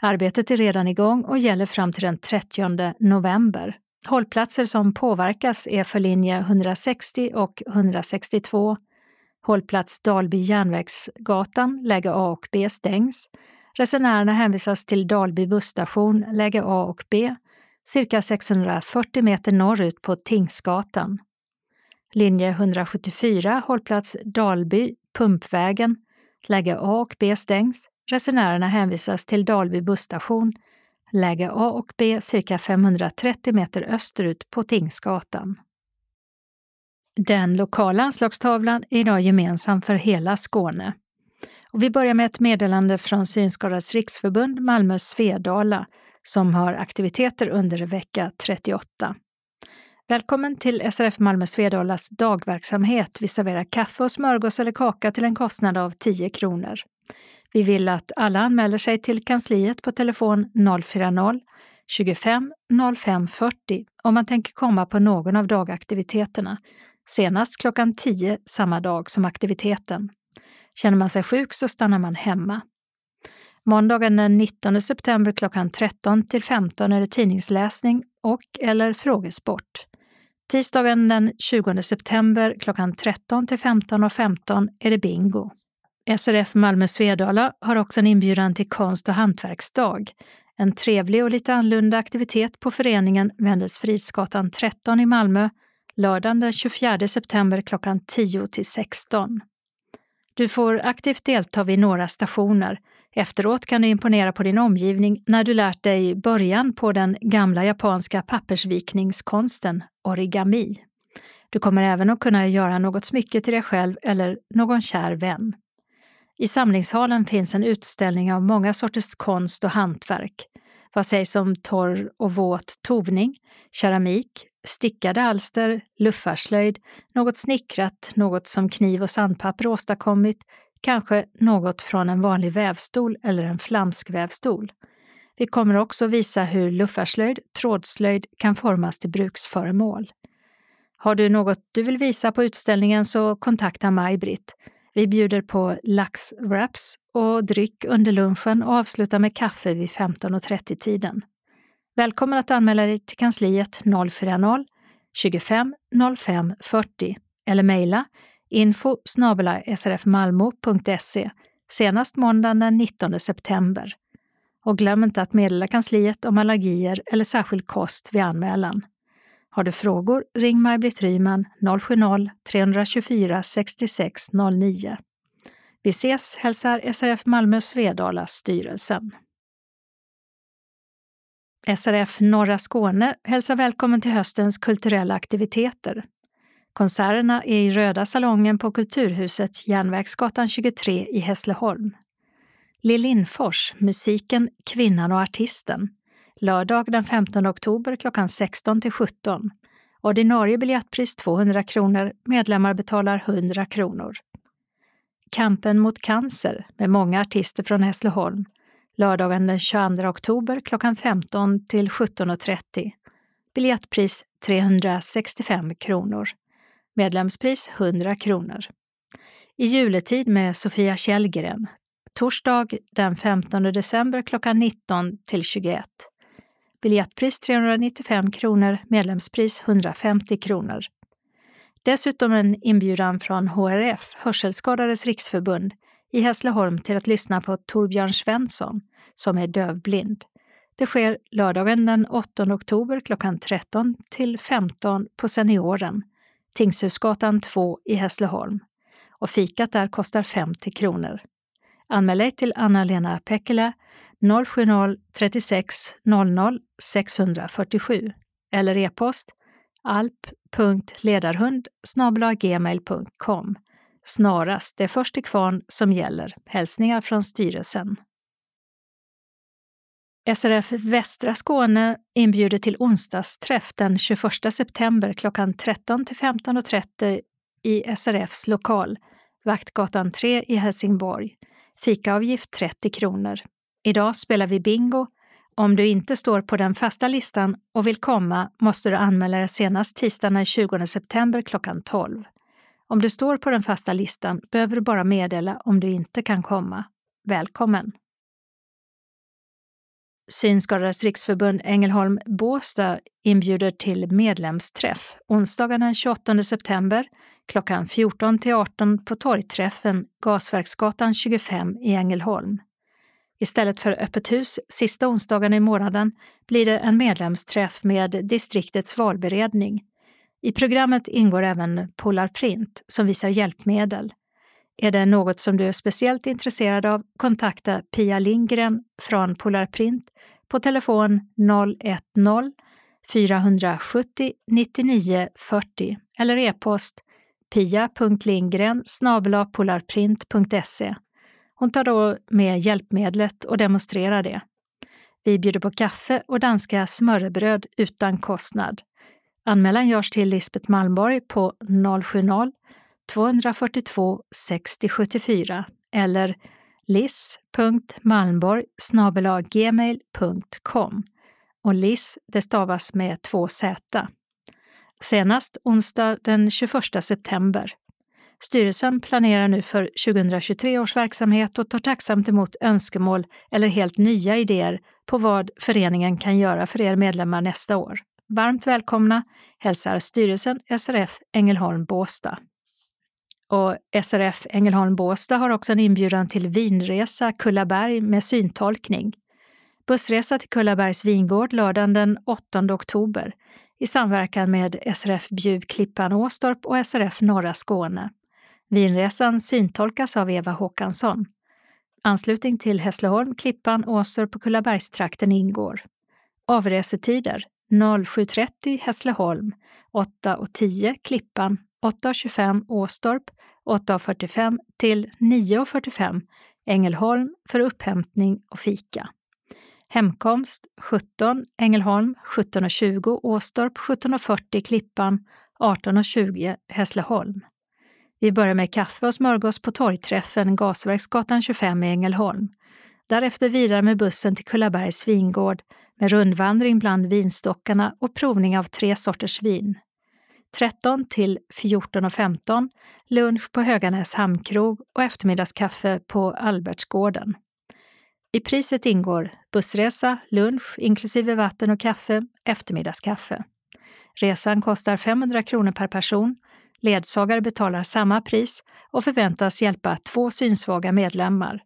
Arbetet är redan igång och gäller fram till den 30 november. Hållplatser som påverkas är för linje 160 och 162. Hållplats Dalby Järnvägsgatan, läge A och B stängs. Resenärerna hänvisas till Dalby busstation, läge A och B, cirka 640 meter norrut på Tingsgatan. Linje 174, hållplats Dalby, Pumpvägen, läge A och B stängs. Resenärerna hänvisas till Dalby busstation, läge A och B cirka 530 meter österut på Tingsgatan. Den lokala anslagstavlan är idag gemensam för hela Skåne. Och vi börjar med ett meddelande från Synskadades riksförbund Malmö Svedala som har aktiviteter under vecka 38. Välkommen till SRF Malmö Svedalas dagverksamhet. Vi serverar kaffe och smörgås eller kaka till en kostnad av 10 kronor. Vi vill att alla anmäler sig till kansliet på telefon 040 25 05 40 om man tänker komma på någon av dagaktiviteterna, senast klockan 10 samma dag som aktiviteten. Känner man sig sjuk så stannar man hemma. Måndagen den 19 september klockan 13 till 15 är det tidningsläsning och eller frågesport. Tisdagen den 20 september klockan 13 till 15.15 15 är det bingo. SRF Malmö Svedala har också en inbjudan till konst och hantverksdag. En trevlig och lite annorlunda aktivitet på föreningen Vendels Fridsgatan 13 i Malmö lördagen den 24 september klockan 10 till 16. Du får aktivt delta vid några stationer. Efteråt kan du imponera på din omgivning när du lärt dig början på den gamla japanska pappersvikningskonsten origami. Du kommer även att kunna göra något smycke till dig själv eller någon kär vän. I samlingssalen finns en utställning av många sorters konst och hantverk. Vad sägs om torr och våt tovning, keramik, stickade alster, luffarslöjd, något snickrat, något som kniv och sandpapper åstadkommit, kanske något från en vanlig vävstol eller en flamskvävstol. Vi kommer också visa hur luffarslöjd, trådslöjd kan formas till bruksföremål. Har du något du vill visa på utställningen så kontakta Maj-Britt. Vi bjuder på laxwraps och dryck under lunchen och avslutar med kaffe vid 15.30-tiden. Välkommen att anmäla dig till kansliet 040 25 05 40 eller mejla info srfmalmo.se senast måndagen den 19 september. Och glöm inte att meddela kansliet om allergier eller särskild kost vid anmälan. Har du frågor, ring Maj-Britt Ryman 070-324 66 09. Vi ses, hälsar SRF Malmö Svedala styrelsen. SRF Norra Skåne hälsar välkommen till höstens kulturella aktiviteter. Konserterna är i Röda salongen på Kulturhuset Järnvägsgatan 23 i Hässleholm. Lill Lindfors, musiken Kvinnan och artisten. Lördag den 15 oktober klockan 16 till 17. Ordinarie biljettpris 200 kronor, medlemmar betalar 100 kronor. Kampen mot cancer med många artister från Hässleholm lördagen den 22 oktober klockan 15 till 17.30. Biljettpris 365 kronor. Medlemspris 100 kronor. I juletid med Sofia Källgren. Torsdag den 15 december klockan 19 till 21. Biljettpris 395 kronor, medlemspris 150 kronor. Dessutom en inbjudan från HRF, Hörselskadades riksförbund, i Hässleholm till att lyssna på Torbjörn Svensson, som är dövblind. Det sker lördagen den 8 oktober klockan 13 till 15 på Senioren, Tingshusgatan 2 i Hässleholm. Och fikat där kostar 50 kronor. Anmäl dig till Anna-Lena Pekkilä, 070 36 00 647 eller e-post alp.ledarhund gmail.com Snarast, det är först till kvarn som gäller. Hälsningar från styrelsen. SRF Västra Skåne inbjuder till onsdagsträff den 21 september klockan 13 till 15.30 i SRFs lokal, Vaktgatan 3 i Helsingborg. Fikaavgift 30 kronor. Idag spelar vi bingo. Om du inte står på den fasta listan och vill komma måste du anmäla dig senast tisdagen den 20 september klockan 12. Om du står på den fasta listan behöver du bara meddela om du inte kan komma. Välkommen! Synskadades riksförbund Ängelholm Båstad inbjuder till medlemsträff onsdagen den 28 september klockan 14 till 18 på torgträffen Gasverksgatan 25 i Ängelholm. Istället för öppet hus sista onsdagen i månaden blir det en medlemsträff med distriktets valberedning i programmet ingår även Polarprint som visar hjälpmedel. Är det något som du är speciellt intresserad av, kontakta Pia Lindgren från Polarprint på telefon 010 470 99 40 eller e-post pia.lindgren polarprint.se. Hon tar då med hjälpmedlet och demonstrerar det. Vi bjuder på kaffe och danska smörrebröd utan kostnad. Anmälan görs till Lisbeth Malmborg på 070 60 74 eller liss.malmborg gmail.com och Liss det stavas med två Z. Senast onsdag den 21 september. Styrelsen planerar nu för 2023 års verksamhet och tar tacksamt emot önskemål eller helt nya idéer på vad föreningen kan göra för er medlemmar nästa år. Varmt välkomna hälsar styrelsen SRF Ängelholm Båstad. Och SRF Ängelholm Båstad har också en inbjudan till vinresa Kullaberg med syntolkning. Bussresa till Kullabergs vingård lördagen den 8 oktober i samverkan med SRF Bjuv Klippan Åstorp och SRF Norra Skåne. Vinresan syntolkas av Eva Håkansson. Anslutning till Hässleholm, Klippan, Åstorp och Kullabergstrakten ingår. Avresetider 07.30 Hässleholm, 8.10 Klippan, 8.25 Åstorp, 8.45 till 9.45 Ängelholm för upphämtning och fika. Hemkomst 17 Ängelholm, 17.20 Åstorp, 17.40 Klippan, 18.20 Hässleholm. Vi börjar med kaffe och smörgås på torgträffen Gasverksgatan 25 i Ängelholm. Därefter vidare med bussen till Kullabergs vingård med rundvandring bland vinstockarna och provning av tre sorters vin. 13 till 14.15 lunch på Höganäs hamnkrog och eftermiddagskaffe på Albertsgården. I priset ingår bussresa, lunch inklusive vatten och kaffe, eftermiddagskaffe. Resan kostar 500 kronor per person. Ledsagare betalar samma pris och förväntas hjälpa två synsvaga medlemmar.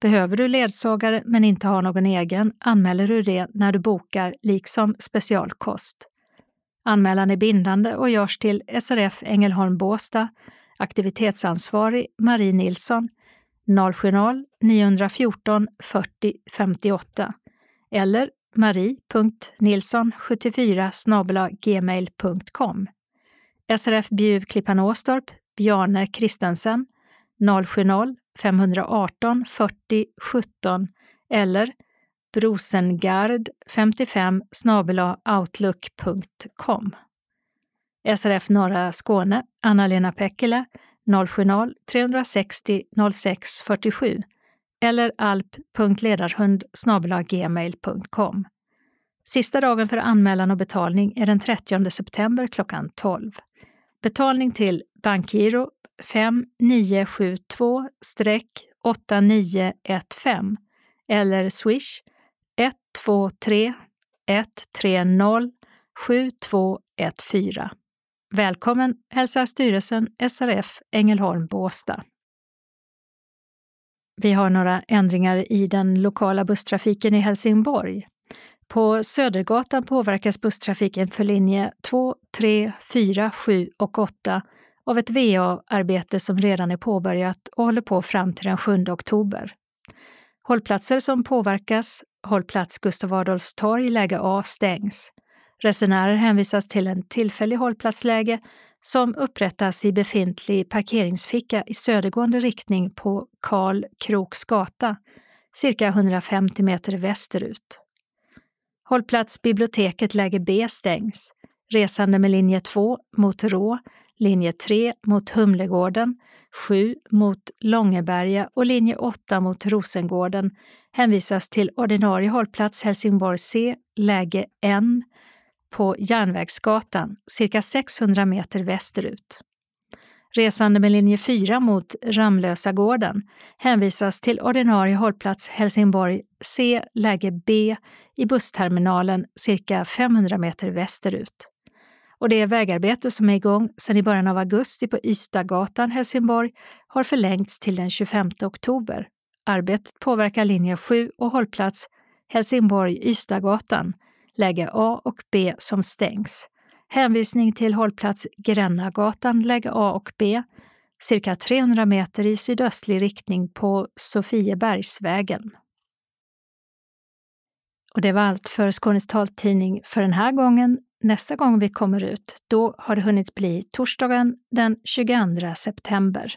Behöver du ledsagare men inte har någon egen anmäler du det när du bokar, liksom specialkost. Anmälan är bindande och görs till SRF Ängelholm Båstad, aktivitetsansvarig Marie Nilsson, 070-914 40 58 eller marie.nilsson74 gmail.com. SRF Bjuv Klippan Åstorp, Bjarne Kristensen 070 518 40 17 eller brosengard 55 outlook.com. SRF Norra Skåne, Anna-Lena Pekkilä 070-360 06 47 eller alp.ledarhund gmail.com. Sista dagen för anmälan och betalning är den 30 september klockan 12. Betalning till bankgiro 5972-8915 eller swish 123 130 7214. Välkommen hälsar styrelsen SRF Ängelholm Båstad. Vi har några ändringar i den lokala busstrafiken i Helsingborg. På Södergatan påverkas busstrafiken för linje 2, 3, 4, 7 och 8 av ett VA-arbete som redan är påbörjat och håller på fram till den 7 oktober. Hållplatser som påverkas, hållplats Gustav Adolfs torg läge A stängs. Resenärer hänvisas till en tillfällig hållplatsläge som upprättas i befintlig parkeringsficka i södergående riktning på Karl Kroks gata, cirka 150 meter västerut. Hållplats Biblioteket läge B stängs. Resande med linje 2 mot Rå, linje 3 mot Humlegården, 7 mot Långeberga och linje 8 mot Rosengården hänvisas till ordinarie hållplats Helsingborg C, läge N, på Järnvägsgatan, cirka 600 meter västerut. Resande med linje 4 mot Ramlösagården hänvisas till ordinarie hållplats Helsingborg C, läge B i bussterminalen cirka 500 meter västerut. Och det vägarbete som är igång sedan i början av augusti på Ystadgatan, Helsingborg, har förlängts till den 25 oktober. Arbetet påverkar linje 7 och hållplats Helsingborg-Ystadgatan läge A och B som stängs. Hänvisning till hållplats Grännagatan, läge A och B, cirka 300 meter i sydöstlig riktning på Sofiebergsvägen. Och det var allt för Skånes taltidning för den här gången. Nästa gång vi kommer ut, då har det hunnit bli torsdagen den 22 september.